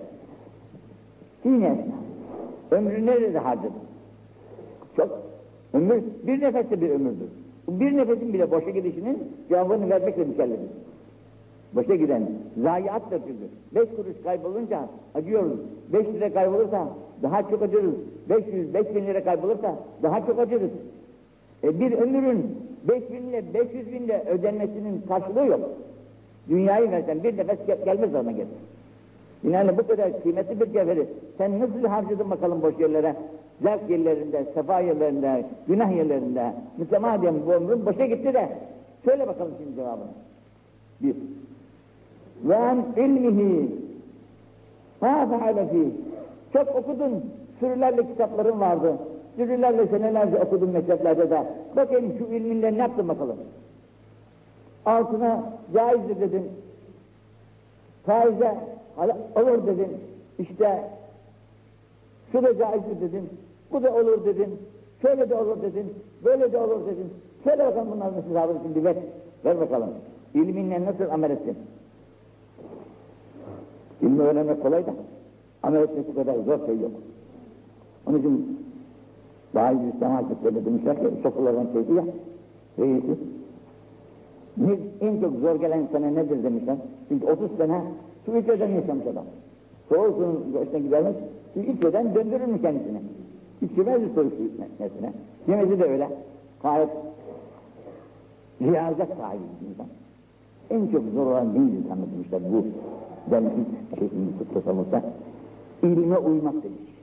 [SPEAKER 1] Yine ömrü nerede harcadın? Çok. Ömür, bir nefeste bir ömürdür. Bir nefesin bile boşa gidişinin cevabını vermekle mükellefir. Boşa giden zayiattır çünkü. Beş kuruş kaybolunca acıyoruz. Beş lira kaybolursa daha çok acırız. Beş yüz, beş bin lira kaybolursa daha çok acırız. E bir ömrün beş binle, beş yüz binle ödenmesinin karşılığı yok. Dünyayı versen bir nefes gel gelmez ona gelir. Yani bu kadar kıymetli bir cevheri sen nasıl harcadın bakalım boş yerlere? Zevk yerlerinde, sefa yerlerinde, günah yerlerinde. Mütemadiyen bu ömrün boşa gitti de. Söyle bakalım şimdi cevabını. Bir. Ve an ilmihi ma feale. Çok okudun, sürülerle kitapların vardı. Sürülerle senelerce okudun mekteplerde de. Bakayım şu ilminle ne yaptın bakalım. Altına caizdir dedin. Faize olur dedin. İşte şu da caizdir dedin. Bu da olur dedin. Şöyle de olur dedin. Böyle de olur dedin. Söyle bakalım bunların hesabını şimdi ver. Ver bakalım. İlminle nasıl amel ettin? İlmi öğrenmek kolay da amel etmek bu kadar zor şey yok. Onun için önce İslam Hazretleri demişler ki sokulardan şeydi ya reisi. Ne, en çok zor gelen sana nedir demişler. Çünkü 30 sene su ülkeden yaşamış adam. Soğuk suyun başına gidermiş, su ülkeden döndürür mü kendisini? İçmezdi soğuk su içmesine. Yemesi de öyle. Gayet riyazet sahibi insan. En çok zor olan neydi anlatmışlar bu ben ilk şeyini tasavvufta. İlme uymak demiş.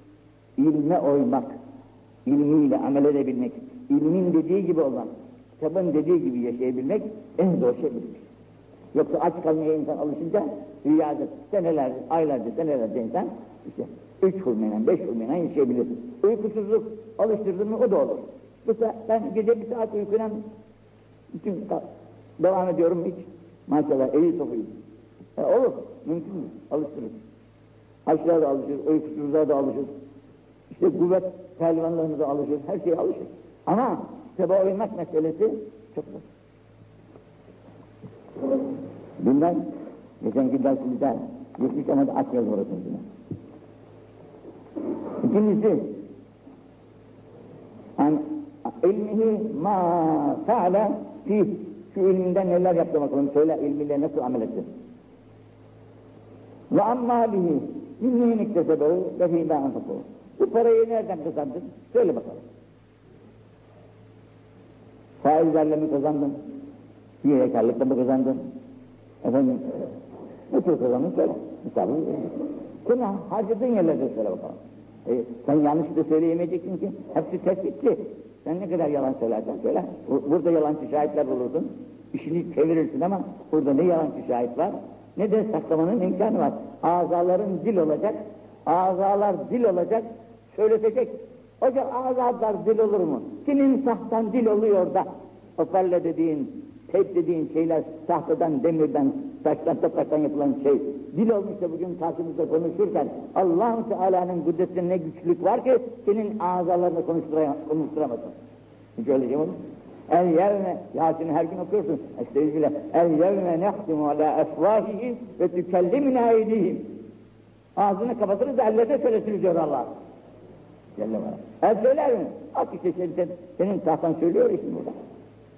[SPEAKER 1] İlme uymak, ilmiyle amel edebilmek, ilmin dediği gibi olmak, kitabın dediği gibi yaşayabilmek en zor şey budur. Yoksa aç kalmaya insan alışınca riyazet seneler, aylarca, senelerce insan işte üç hurmeyle, beş hurmeyle yaşayabilir. Uykusuzluk alıştırdın mı o da olur. Mesela ben gece bir saat uykuyla bütün devam ediyorum hiç maşallah iyi sokuyum. E, olur, mümkün mü? Alıştırır. Açlığa da alışır, uykusuzluğa da alışır. İşte kuvvet pehlivanlarına da alışır, her şeye alışır. Ama kitaba uymak meselesi çok zor. Bilmem, geçenki dersimizde geçmiş ama da açmayalım orasını. İkincisi, an ilmihi ma feale fi şu ilminden neler yaptı bakalım söyle ilmiyle nasıl amel ettin. Ve ammalihi minnihin iktesebehu ve fîmâ anfakû. Bu parayı nereden kazandın? Söyle bakalım. Faizlerle mi kazandın? Hilekarlıkla mı kazandın? Efendim, ne tür kazandın söyle. Verin. Sonra harcadığın yerlerde söyle bakalım. E, sen yanlış da söyleyemeyeceksin ki. Hepsi tespitli. Sen ne kadar yalan söylersen söyle. Bu- Burada yalancı şahitler bulurdun. İşini çevirirsin ama burada ne yalancı şahit var ne de saklamanın imkanı var. Azaların dil olacak. Azalar dil olacak. Söyletecek. Hocam azalar dil olur mu? Senin sahtan dil oluyor da. Hoparlör dediğin, teyp dediğin şeyler tahtadan, demirden, taştan, topraktan yapılan şey. Dil olmuşsa bugün karşımızda konuşurken allah Teala'nın kudretinde ne güçlük var ki senin konuşturamaz, konuşturamazsın. Hiç öyle şey olur? El yevme, Yasin'i her gün okuyorsun. Estağfirullah. El yevme nehtimu ala efvahihim ve tükellimina eydihim. Ağzını kapatırız da ellerine söyletiriz diyor Allah. Celle Ala. El söyler mi? Bak işte sen, sen, senin tahtan söylüyor işte burada.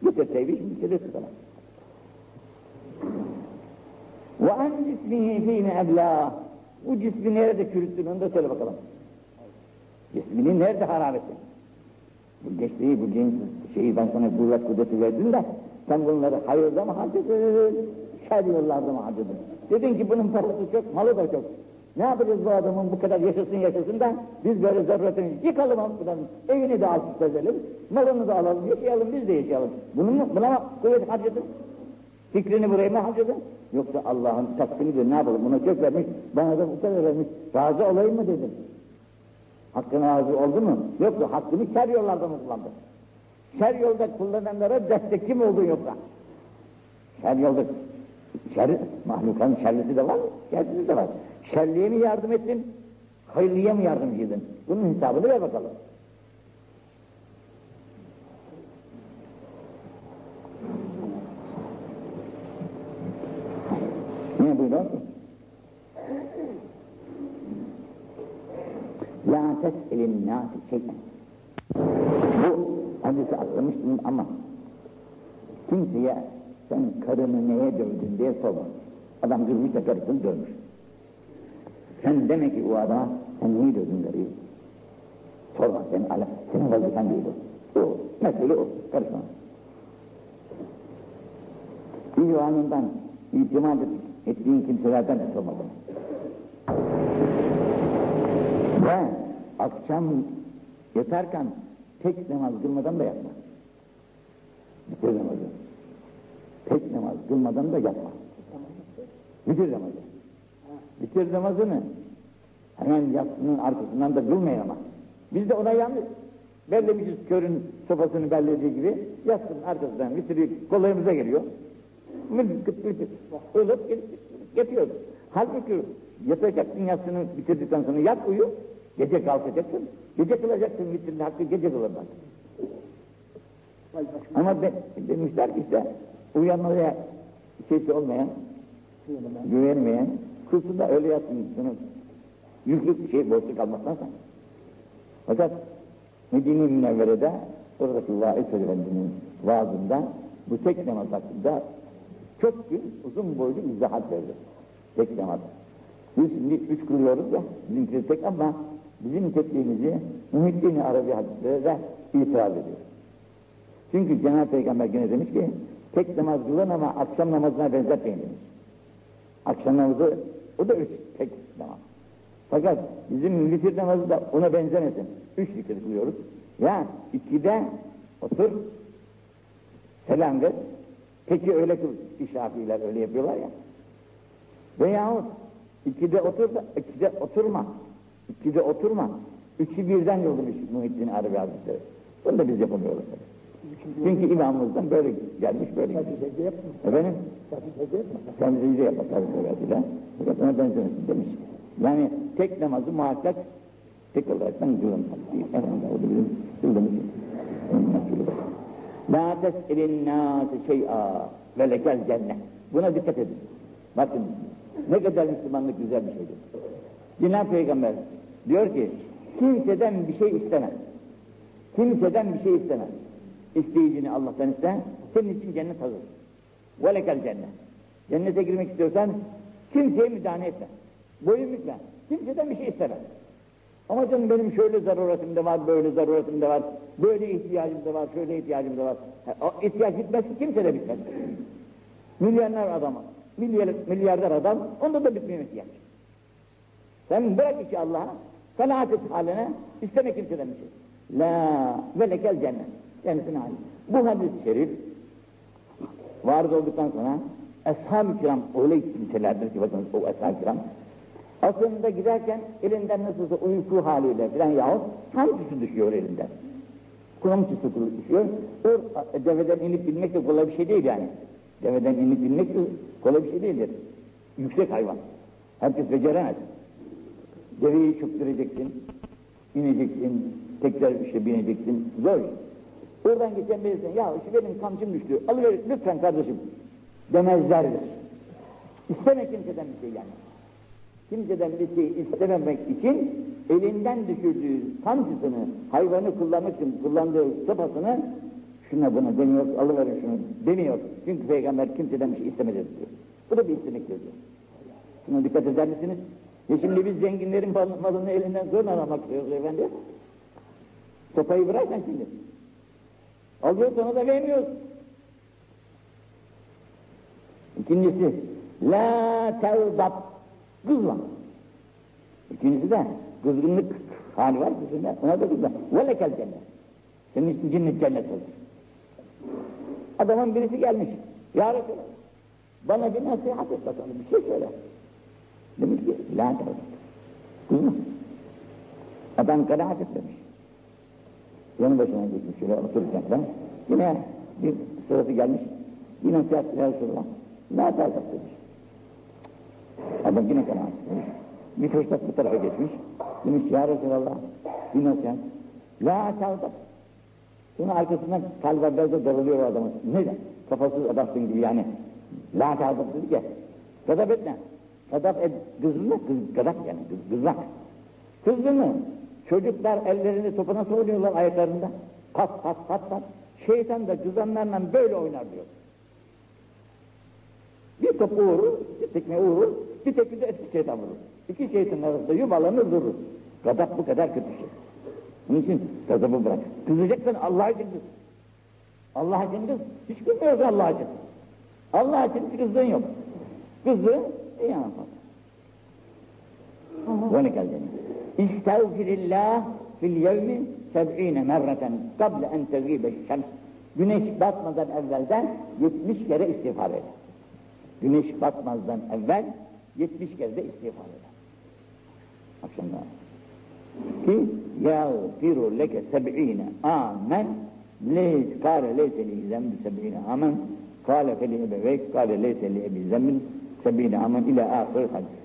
[SPEAKER 1] Getir teybi şimdi getirirsin sana. Ve en cismihi fîne eblâh. Bu cismi nerede çürüttün onu da söyle bakalım. Cismini nerede harap ettin? Bu geçtiği bu cins şeyi ben sana kuvvet kudreti verdim de sen bunları hayırda mı harcadın, şer yollarda mı harcadın? Dedin ki bunun parası çok, malı da çok. Ne yapacağız bu adamın bu kadar yaşasın yaşasın da biz böyle zaruretini yıkalım buradan, evini de alçıp edelim, malını da alalım, yaşayalım biz de yaşayalım. Bunu mu, buna mı kuvvet harcadın? Fikrini buraya mı harcadın? Yoksa Allah'ın takdiridir ne yapalım buna çok vermiş, bana da bu kadar vermiş, razı olayım mı dedin? Hakkına razı oldu mu? Yoksa hakkını şer yollarda mı kullandı? Şer yolda kullananlara destekçi mi oldun yoksa? Şer yolda, şer, mahlukanın şerlisi de var, şerlisi de var. Şerliye mi yardım ettin, hayırlıya mı yardımcıydın? Bunun hesabını ver bakalım. Ne buyuruyor? La tes'elin nâsi şeyden. Bu hadisi atlamıştım ama kimseye sen karını neye dövdün diye sorma. Adam kızmış da karısını dövmüş. Sen demek ki o adama sen niye dövdün karıyı? Sorma sen ala, senin vazifen değil o. O, mesele o, karışma. İvanından itimat ettiğin kimselerden de sorma bana. Ve akşam yatarken tek namaz kılmadan da yapma. Bitir namazı. Tek namaz kılmadan da yapma. Bitir namazı. Bitir namazını. Hemen yatsının arkasından da kılmayın ama. Biz de ona yanlış. Bellemişiz körün sopasını bellediği gibi yatsının arkasından bitiriyor, kolayımıza geliyor. Ilıp yapıyor. Halbuki yatacaksın yatsını bitirdikten sonra yat uyu, gece kalkacaksın, gece kılacaksın bitirdiğin hakkı gece kılırlar. Ama de, demişler ki işte uyanmaya şeysi olmayan, güvenmeyen, kılsın öyle yatsın. Bunu yüklük bir şey borçlu kalmaktansa. Fakat Medine-i Münevvere'de oradaki Vaiz Efendi'nin vaazında bu tek namaz hakkında çok gün uzun boylu izahat verdi. Tek namaz. Biz şimdi üç kılıyoruz ya, bizimki tek ama bizim tekliğimizi Muhittin Arabi hadisleri de itiraz ediyor. Çünkü Cenab-ı Peygamber gene demiş ki, tek namaz kılın ama akşam namazına benzetmeyin demiş. Akşam namazı, o da üç tek namaz. Fakat bizim vitir namazı da ona benzemesin. Üç vitir kılıyoruz. Ya ikide otur, selam ver. Peki öyle kıl, şafiiler öyle yapıyorlar ya. Veyahut ikide otur da, ikide oturma. İkide oturma. Üçü birden yollamış Muhittin Arabi Hazretleri. Bunu da biz yapamıyoruz. Çünkü imamımızdan böyle gelmiş, böyle gitmiş. Efendim? Sen secde yapma tabi söylediler. Fakat ona benzemesin demiş. Yani tek namazı muhakkak tek olarak ben kılın. Efendim o da bizim kıldığımız La tes'ilin nâse şey'a ve lekel cennet. Buna dikkat edin. Bakın ne kadar Müslümanlık güzel bir şeydir. Cenab-ı Peygamber diyor ki kimseden bir şey istemez. Kimseden bir şey istemez. İsteyicini Allah'tan iste, senin için cennet hazır. Ve lekel cennet. Cennete girmek istiyorsan kimseye müdahale etme. Boyun bükme. Kimseden bir şey istemez. Ama canım benim şöyle zaruretim de var, böyle zaruretim de var, böyle ihtiyacım da var, şöyle ihtiyacım da var. O ihtiyaç bitmez ki kimse de bitmez. Milyarlar adam, milyar, milyarder adam, onda da bitmiyor ihtiyaç. Sen bırak işi Allah'a, kanaat et haline, isteme kimseden bir şey. La ve lekel cennet. Cennetin hali. Bu hadis-i şerif vardı olduktan sonra Ashab-ı kiram öyle kimselerdir ki bakın o ashab-ı kiram aslında giderken elinden nasılsa uyku haliyle filan yahut tüsü düşüyor elinden. Tüsü düşüyor. O deveden inip binmek de kolay bir şey değil yani. Deveden inip binmek de kolay bir şey değildir. Yüksek hayvan. Herkes beceremez. Deveyi çöktüreceksin, ineceksin, tekrar işte bineceksin. Zor. Oradan geçen birisi, ya işte benim kamçım düştü, alıver lütfen kardeşim demezlerdir. İsteme kimseden bir şey yani. Kimseden bir şey istememek için elinden düşürdüğü kamçısını, hayvanı kullanmak için kullandığı sopasını şuna buna demiyor, alıverin şunu demiyor. Çünkü peygamber kimseden bir şey istemedi diyor. Bu da bir istemektir diyor. Şuna dikkat eder misiniz? Ya şimdi biz zenginlerin mal- malını elinden zorla almak istiyoruz efendi. Sopayı bırakın şimdi. Alıyor sana da vermiyoruz. İkincisi, la tevzat, kızma. İkincisi de kızgınlık hali var kızında, ona da kızma. Ve lekel cennet. Senin için cennet cennet olur. Adamın birisi gelmiş. Ya Resulallah, bana bir nasihat et bakalım, bir şey söyle. Demiş ki, la tevzat. Kızma. Adam kanaat etmemiş. Yanı başına geçmiş şöyle otururken falan. Yine bir sırası gelmiş. Yine nasihat ya Resulallah. La tevzat demiş. Adam yine kanaat etmemiş. Bir fırsat bu tarafa geçmiş. Demiş ya Resulallah. Bir nasihat. La tevzat. Sonra arkasından kalbe bezde darılıyor o adamın. Neden? Kafasız adamsın gibi yani. La tevzat dedi ki. Gadap etme. Gadap et, kızmak, kız, gadap yani, kız, kızmak. Mı? Çocuklar ellerini topa nasıl oynuyorlar ayaklarında? Pat pat pat pat. Şeytan da kızanlarla böyle oynar diyor. Bir top vurur, bir tekme vurur, bir tekme de eski şeytan vurur. İki şeytan arasında yuvalanır durur. Gadap bu kadar kötü şey. Onun için gazabı bırak. Kızacaksan Allah için kız. Allah için kız. Hiç kızmıyorsun Allah için. Allah için bir kızdığın yok. Kızdı, iyi. Ve ne geldi? İstağfirillah fil yevmi seb'ine merreten kable en tegibe şems. Güneş batmadan evvelden 70 kere istiğfar eder. Güneş batmazdan evvel 70 kere de istiğfar eder. Akşamlar. Ki yağfiru leke seb'ine amen leys kâle leyse li zembi seb'ine amen kâle feli ebeveyk kâle leyse li ebi zembin seb'ine amen ila ahir hadis.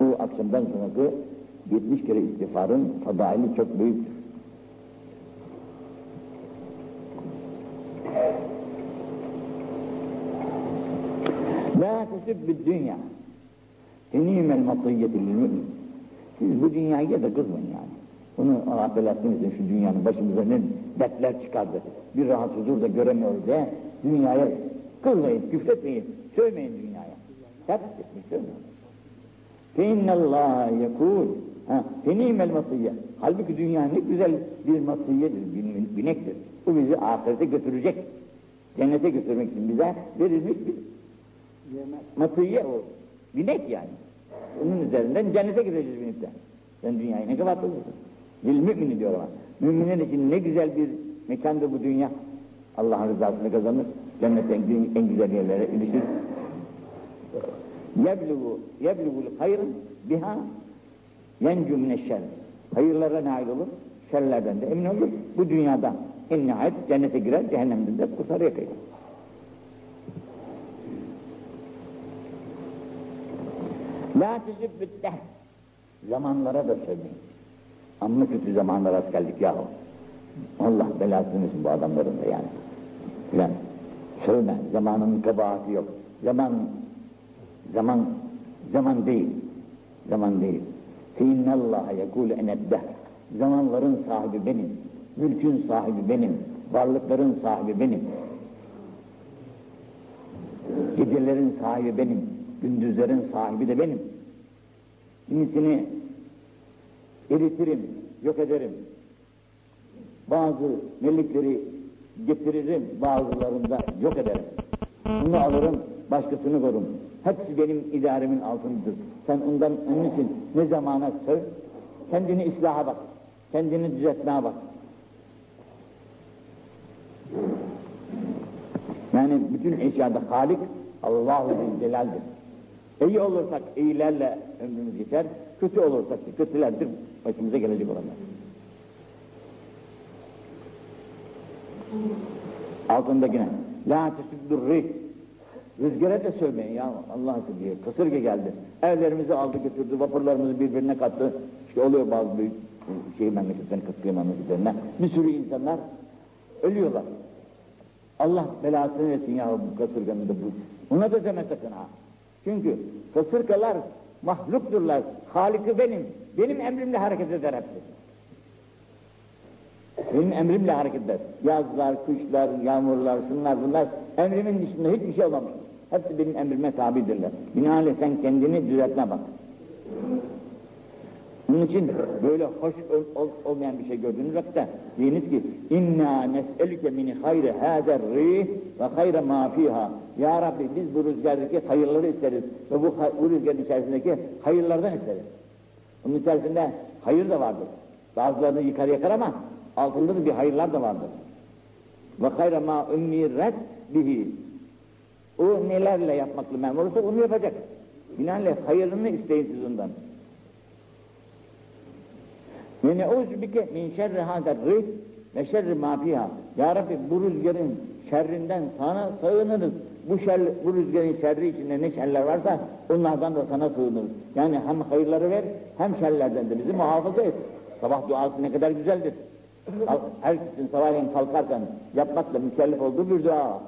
[SPEAKER 1] Bu akşamdan sonraki 70 kere istiğfarın fadaili çok büyüktür. La tesübbü dünya. Enîmel matiyyeti lil mümin. Siz bu dünyaya da kızmayın yani. Bunu Allah belasını versin şu dünyanın başımıza ne dertler çıkardı. Bir rahat huzur da göremiyoruz diye dünyaya kızmayın, küfretmeyin, sövmeyin dünyaya. Ters etmiş, sövmeyin. فَاِنَّ اللّٰهَ يَكُولُ فَنِيمَ الْمَصِيَّ Halbuki dünya ne güzel bir masiyedir, bir binektir. Bu bizi ahirete götürecek. Cennete götürmek için bize verilmiş bir masiye o. Binek yani. Onun üzerinden cennete gideceğiz binekten. Sen dünyayı ne kadar bulursun? Dil mümini diyor ama. Müminin için ne güzel bir mekandır bu dünya. Allah'ın rızasını kazanır. Cennete en, en güzel yerlere ilişir. yeblugu yeblugul hayr biha yencu mineşşer. Hayırlara nail olur, şerlerden de emin olur. Bu dünyada en nihayet cennete girer, cehennemden de kurtarıyor kayır. La tüzübbütteh. Zamanlara da söyleyin. Amma kötü zamanlara rast geldik yahu. Allah belasını bu adamların da yani. Filan. Sövme, zamanın kabahati yok. Zaman, zaman, zaman değil. Zaman değil. فَاِنَّ اللّٰهَ يَقُولُ اَنَ الدَّهْرِ Zamanların sahibi benim. Mülkün sahibi benim. Varlıkların sahibi benim. Gecelerin sahibi benim. Gündüzlerin sahibi de benim. Kimisini eritirim, yok ederim. Bazı melekleri getiririm, bazılarında yok ederim. Bunu alırım, başkasını korum. Hepsi benim idaremin altındadır. Sen ondan onun için ne zamana söv, kendini islaha bak, kendini düzeltmeye bak. Yani bütün eşyada Halik Allahu Celal'dir. İyi olursak iyilerle ömrümüz geçer, kötü olursak da kötülerdir başımıza gelecek olanlar. Altındakine La tesüddür rih Rüzgara da sövmeyin ya Allah diye. Kasırga geldi. Evlerimizi aldı götürdü, vapurlarımızı birbirine kattı. İşte oluyor bazı büyük şey memleketlerine, kıtkı memleketlerine. Bir sürü insanlar ölüyorlar. Allah belasını versin ya bu kasırganın da bu. Ona da deme sakın ha. Çünkü kasırgalar mahlukturlar. Haliki benim. Benim emrimle hareket eder hepsi. Benim emrimle hareket eder. Yazlar, kışlar, yağmurlar, şunlar bunlar emrimin dışında hiçbir şey olmamış. Hepsi benim emrime tabidirler. Binaenaleyh sen kendini düzeltme bak. Bunun için böyle hoş ol, ol, olmayan bir şey gördüğünüz vakitte diyiniz ki inna nes'elüke min hayri hâzer rih ve hayre ma fiha. Ya Rabbi biz bu rüzgardaki hayırları isteriz ve bu, bu rüzgarın içerisindeki hayırlardan isteriz. Bunun içerisinde hayır da vardır. Bazılarını yıkar yakar ama altında da bir hayırlar da vardır. Ve hayre ma ümmiret bihi. O nelerle yapmakla memur olsa onu yapacak. Binaenaleyh hayırını isteyin siz ondan. Ve ne'ûzü bike min şerri hâder rih ve şerri mâ fîhâ. Ya Rabbi bu rüzgarın şerrinden sana sığınırız. Bu, şer, bu rüzgarın şerri içinde ne şerler varsa onlardan da sana sığınırız. Yani hem hayırları ver hem şerlerden de bizi muhafaza et. Sabah duası ne kadar güzeldir. Herkesin sabahleyin kalkarken yapmakla mükellef olduğu bir dua.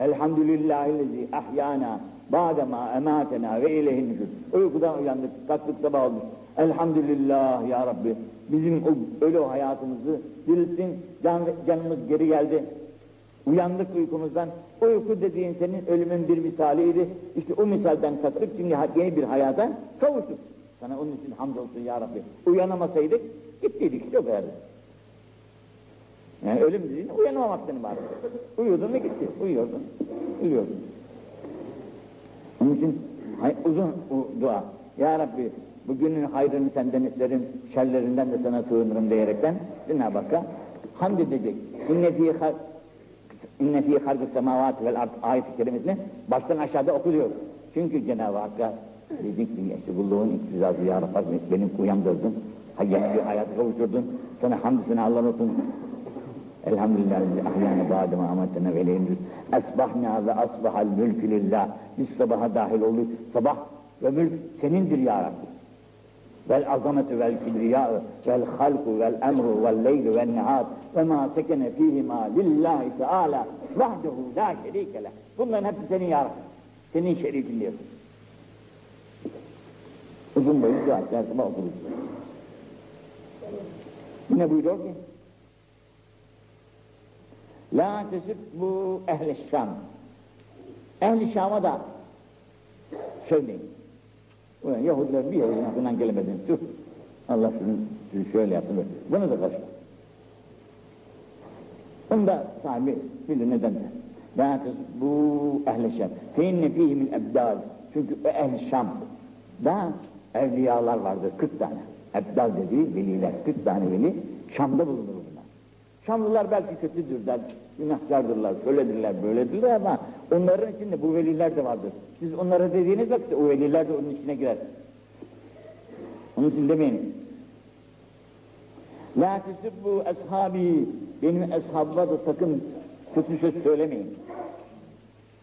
[SPEAKER 1] Elhamdülillahillezi ahyana ba'dema ematena ve ileyhin nüşür. Uykudan uyandık, kalktık sabah olmuş. Elhamdülillah ya Rabbi. Bizim o ölü hayatımızı dirilttin, can, canımız geri geldi. Uyandık uykumuzdan. Uyku dediğin senin ölümün bir misaliydi. İşte o misalden kalktık, şimdi yeni bir hayata kavuştuk. Sana onun için hamdolsun ya Rabbi. Uyanamasaydık, gittiydik o kadar. Yani ölüm dediğin uyanamamaktan var. Uyuyordun ve gitti. Uyuyordun, uyuyordun. Onun için uzun dua. Ya Rabbi bugünün hayrını senden isterim, şerlerinden de sana sığınırım diyerekten Cenab-ı Hakk'a hamd edecek. İnne fî İnne fî hargı semavati vel ard ayet-i kerimesini baştan aşağıda okuyor. Çünkü Cenab-ı Hakk'a dedik ki işte kulluğun iktizazı ya Rabbi benim uyandırdın. Hayat bir hayatı kavuşturdun. Sana hamd sana Allah olsun. Elhamdülillah ahyana ba'dema amatena ve leynül. Esbahna ve asbahal mülkü lillah. Biz sabaha dahil olduk. Sabah ve mülk senindir ya Rabbi. Vel azametü vel kibriyâ'ı vel halku vel emru vel leylu vel nihad ve ma sekene fîhimâ lillahi teâlâ vahdehu la şerîke leh. Bunların hepsi senin ya Rabbi. Senin şerikin diyorsun. Uzun boyu dua her sabah okuruz. Yine buyuruyor ki La tesibbu ehli Şam. Ehli Şam'a da söyleyin. Ulan Yahudiler bir Yahudinin aklından gelemedin. Tüh. Allah şunu şöyle. Böyle. Bunu da karşı. Bunu da sahibi bilir neden de. La tesibbu ehli Şam. Feinne fihi min ebdal. Çünkü ehli Şam. Da evliyalar vardır 40 tane. Ebdal dediği veliler 40 tane veli Şam'da bulunur. Şamlılar belki kötüdürler, günahkardırlar, şöyledirler, böyledirler ama onların içinde bu veliler de vardır. Siz onlara dediğiniz vakitte o veliler de onun içine girer. Onun için demeyin. La tesibbu ashabi, benim eshabıma da sakın kötü söz söylemeyin.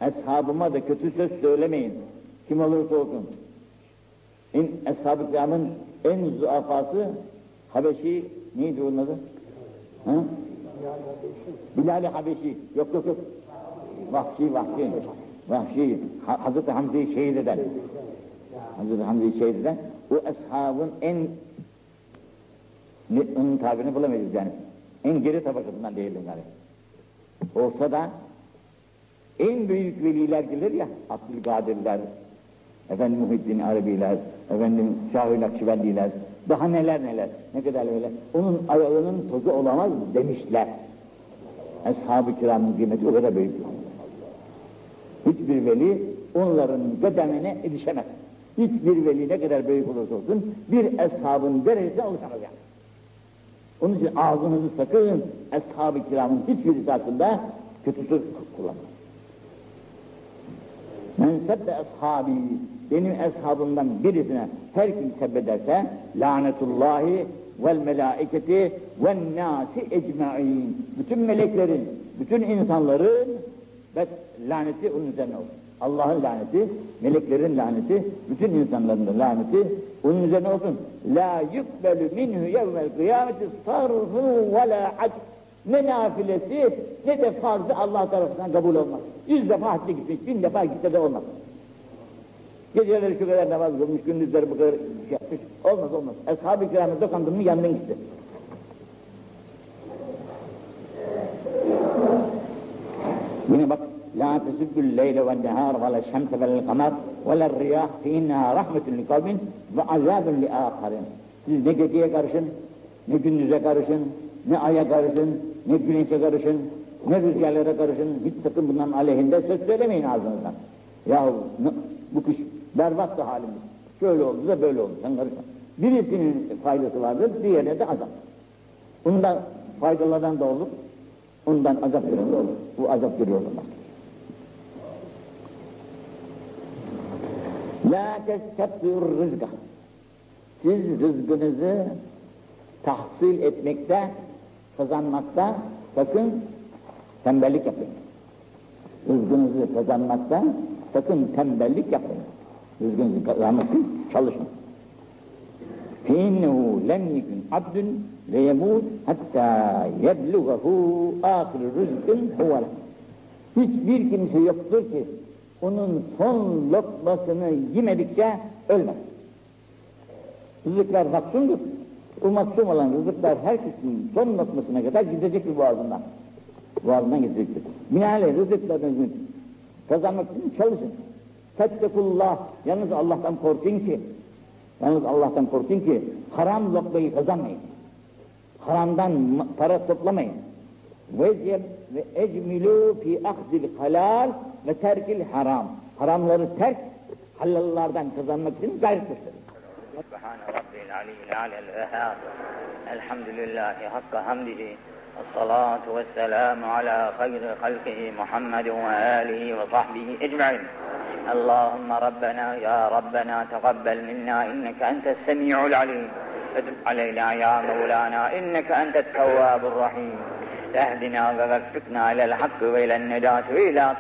[SPEAKER 1] Eshabıma da kötü söz söylemeyin. Kim olursa olsun. En, Eshab-ı kiramın en zuafası Habeşi neydi onun adı? Ha? Bilal-i Habeşi. Yok yok yok. Vahşi vahşi. Vahşi. Ha, Hazreti Hamza'yı şehit eden. Hazreti Hamza'yı şehit eden. O eshabın en ne, onun tabirini bulamayız yani. En geri tabakasından değilim yani. Olsa da en büyük veliler gelir ya, Abdülkadirler, efendim Muhyiddin Arabiler, efendim Şahı Nakşibendiler, daha neler neler, ne kadar böyle. Onun ayağının tozu olamaz demişler. Ashab-ı kiramın kıymeti o kadar büyük. Hiçbir veli onların kademine erişemez. Hiçbir veli ne kadar büyük olursa olsun bir eshabın derecesine ulaşamaz yani. Onun için ağzınızı sakın ashab-ı kiramın hiçbirisi hakkında kötü söz kullanmayın. Men sebbe ashabi, benim eshabımdan birisine her kim sebbederse, lanetullahi vel melaiketi vel nasi ecma'in. Bütün meleklerin, bütün insanların laneti onun üzerine olsun. Allah'ın laneti, meleklerin laneti, bütün insanların laneti onun üzerine olsun. La yukbelu minhu yevmel kıyameti sarfu ve la ac. Ne nafilesi ne de farzı Allah tarafından kabul olmaz. Yüz defa hacca gitmiş, bin defa gitse de olmaz. Geceleri şu kadar namaz kılmış, gündüzleri bu kadar şey yapmış. Olmaz olmaz. Ashab-ı kiramı dokandın mı yandın gitti. Yine bak La tesubbil leyle ve nehar ve la şemse ve la kamar ve la riyah fe inneha rahmetun li kavmin ve azabun li akharin. Siz ne geceye karışın, ne gündüze karışın, ne aya karışın, ne güneşe karışın, ne rüzgarlara karışın, hiç sakın bunların aleyhinde söz söylemeyin ağzınızdan. Yahu bu kış berbat da halimiz. Şöyle oldu da böyle oldu, sen karışma. Birisinin faydası vardır, diğerine de azap. Bundan faydalardan da olur, ondan azap gören de olur. Bu azap görüyor olmak. La testebdür rızka. Siz rızkınızı tahsil etmekte, kazanmakta sakın tembellik yapmayın. Rızkınızı kazanmakta sakın tembellik yapmayın Rızkınızı kazanmak için çalışın. فَاِنَّهُ لَمْ يَكُنْ عَبْدٌ لَيَمُوتْ حَتَّى يَبْلُغَهُ آخِرُ رُزْقٍ هُوَ Hiçbir kimse yoktur ki onun son lokmasını yemedikçe ölmez. Rızıklar maksumdur. Bu maksum olan rızıklar herkesin son lokmasına kadar gidecektir boğazından. Boğazından gidecektir. Binaenaleyh rızıklarınızı kazanmak için çalışın. Fettekullah. Yalnız Allah'tan korkun ki, yalnız Allah'tan korkun ki haram lokmayı kazanmayın. Haramdan para toplamayın. Vezir ve ecmilu fi akhdil halal ve terkil haram. Haramları terk, halallardan kazanmak için gayret gösterin.
[SPEAKER 2] Subhan Rabbil Aliyyil Alel Vehhab. Elhamdülillahi hakka hamdihi. حمده الصلاة والسلام على خير خلقه محمد وآله وصحبه أجمعين. اللهم ربنا يا ربنا تقبل منا إنك أنت السميع العليم. فتب علينا يا مولانا إنك أنت التواب الرحيم. اهدنا ووفقنا إلى الحق وإلى النجاة وإلى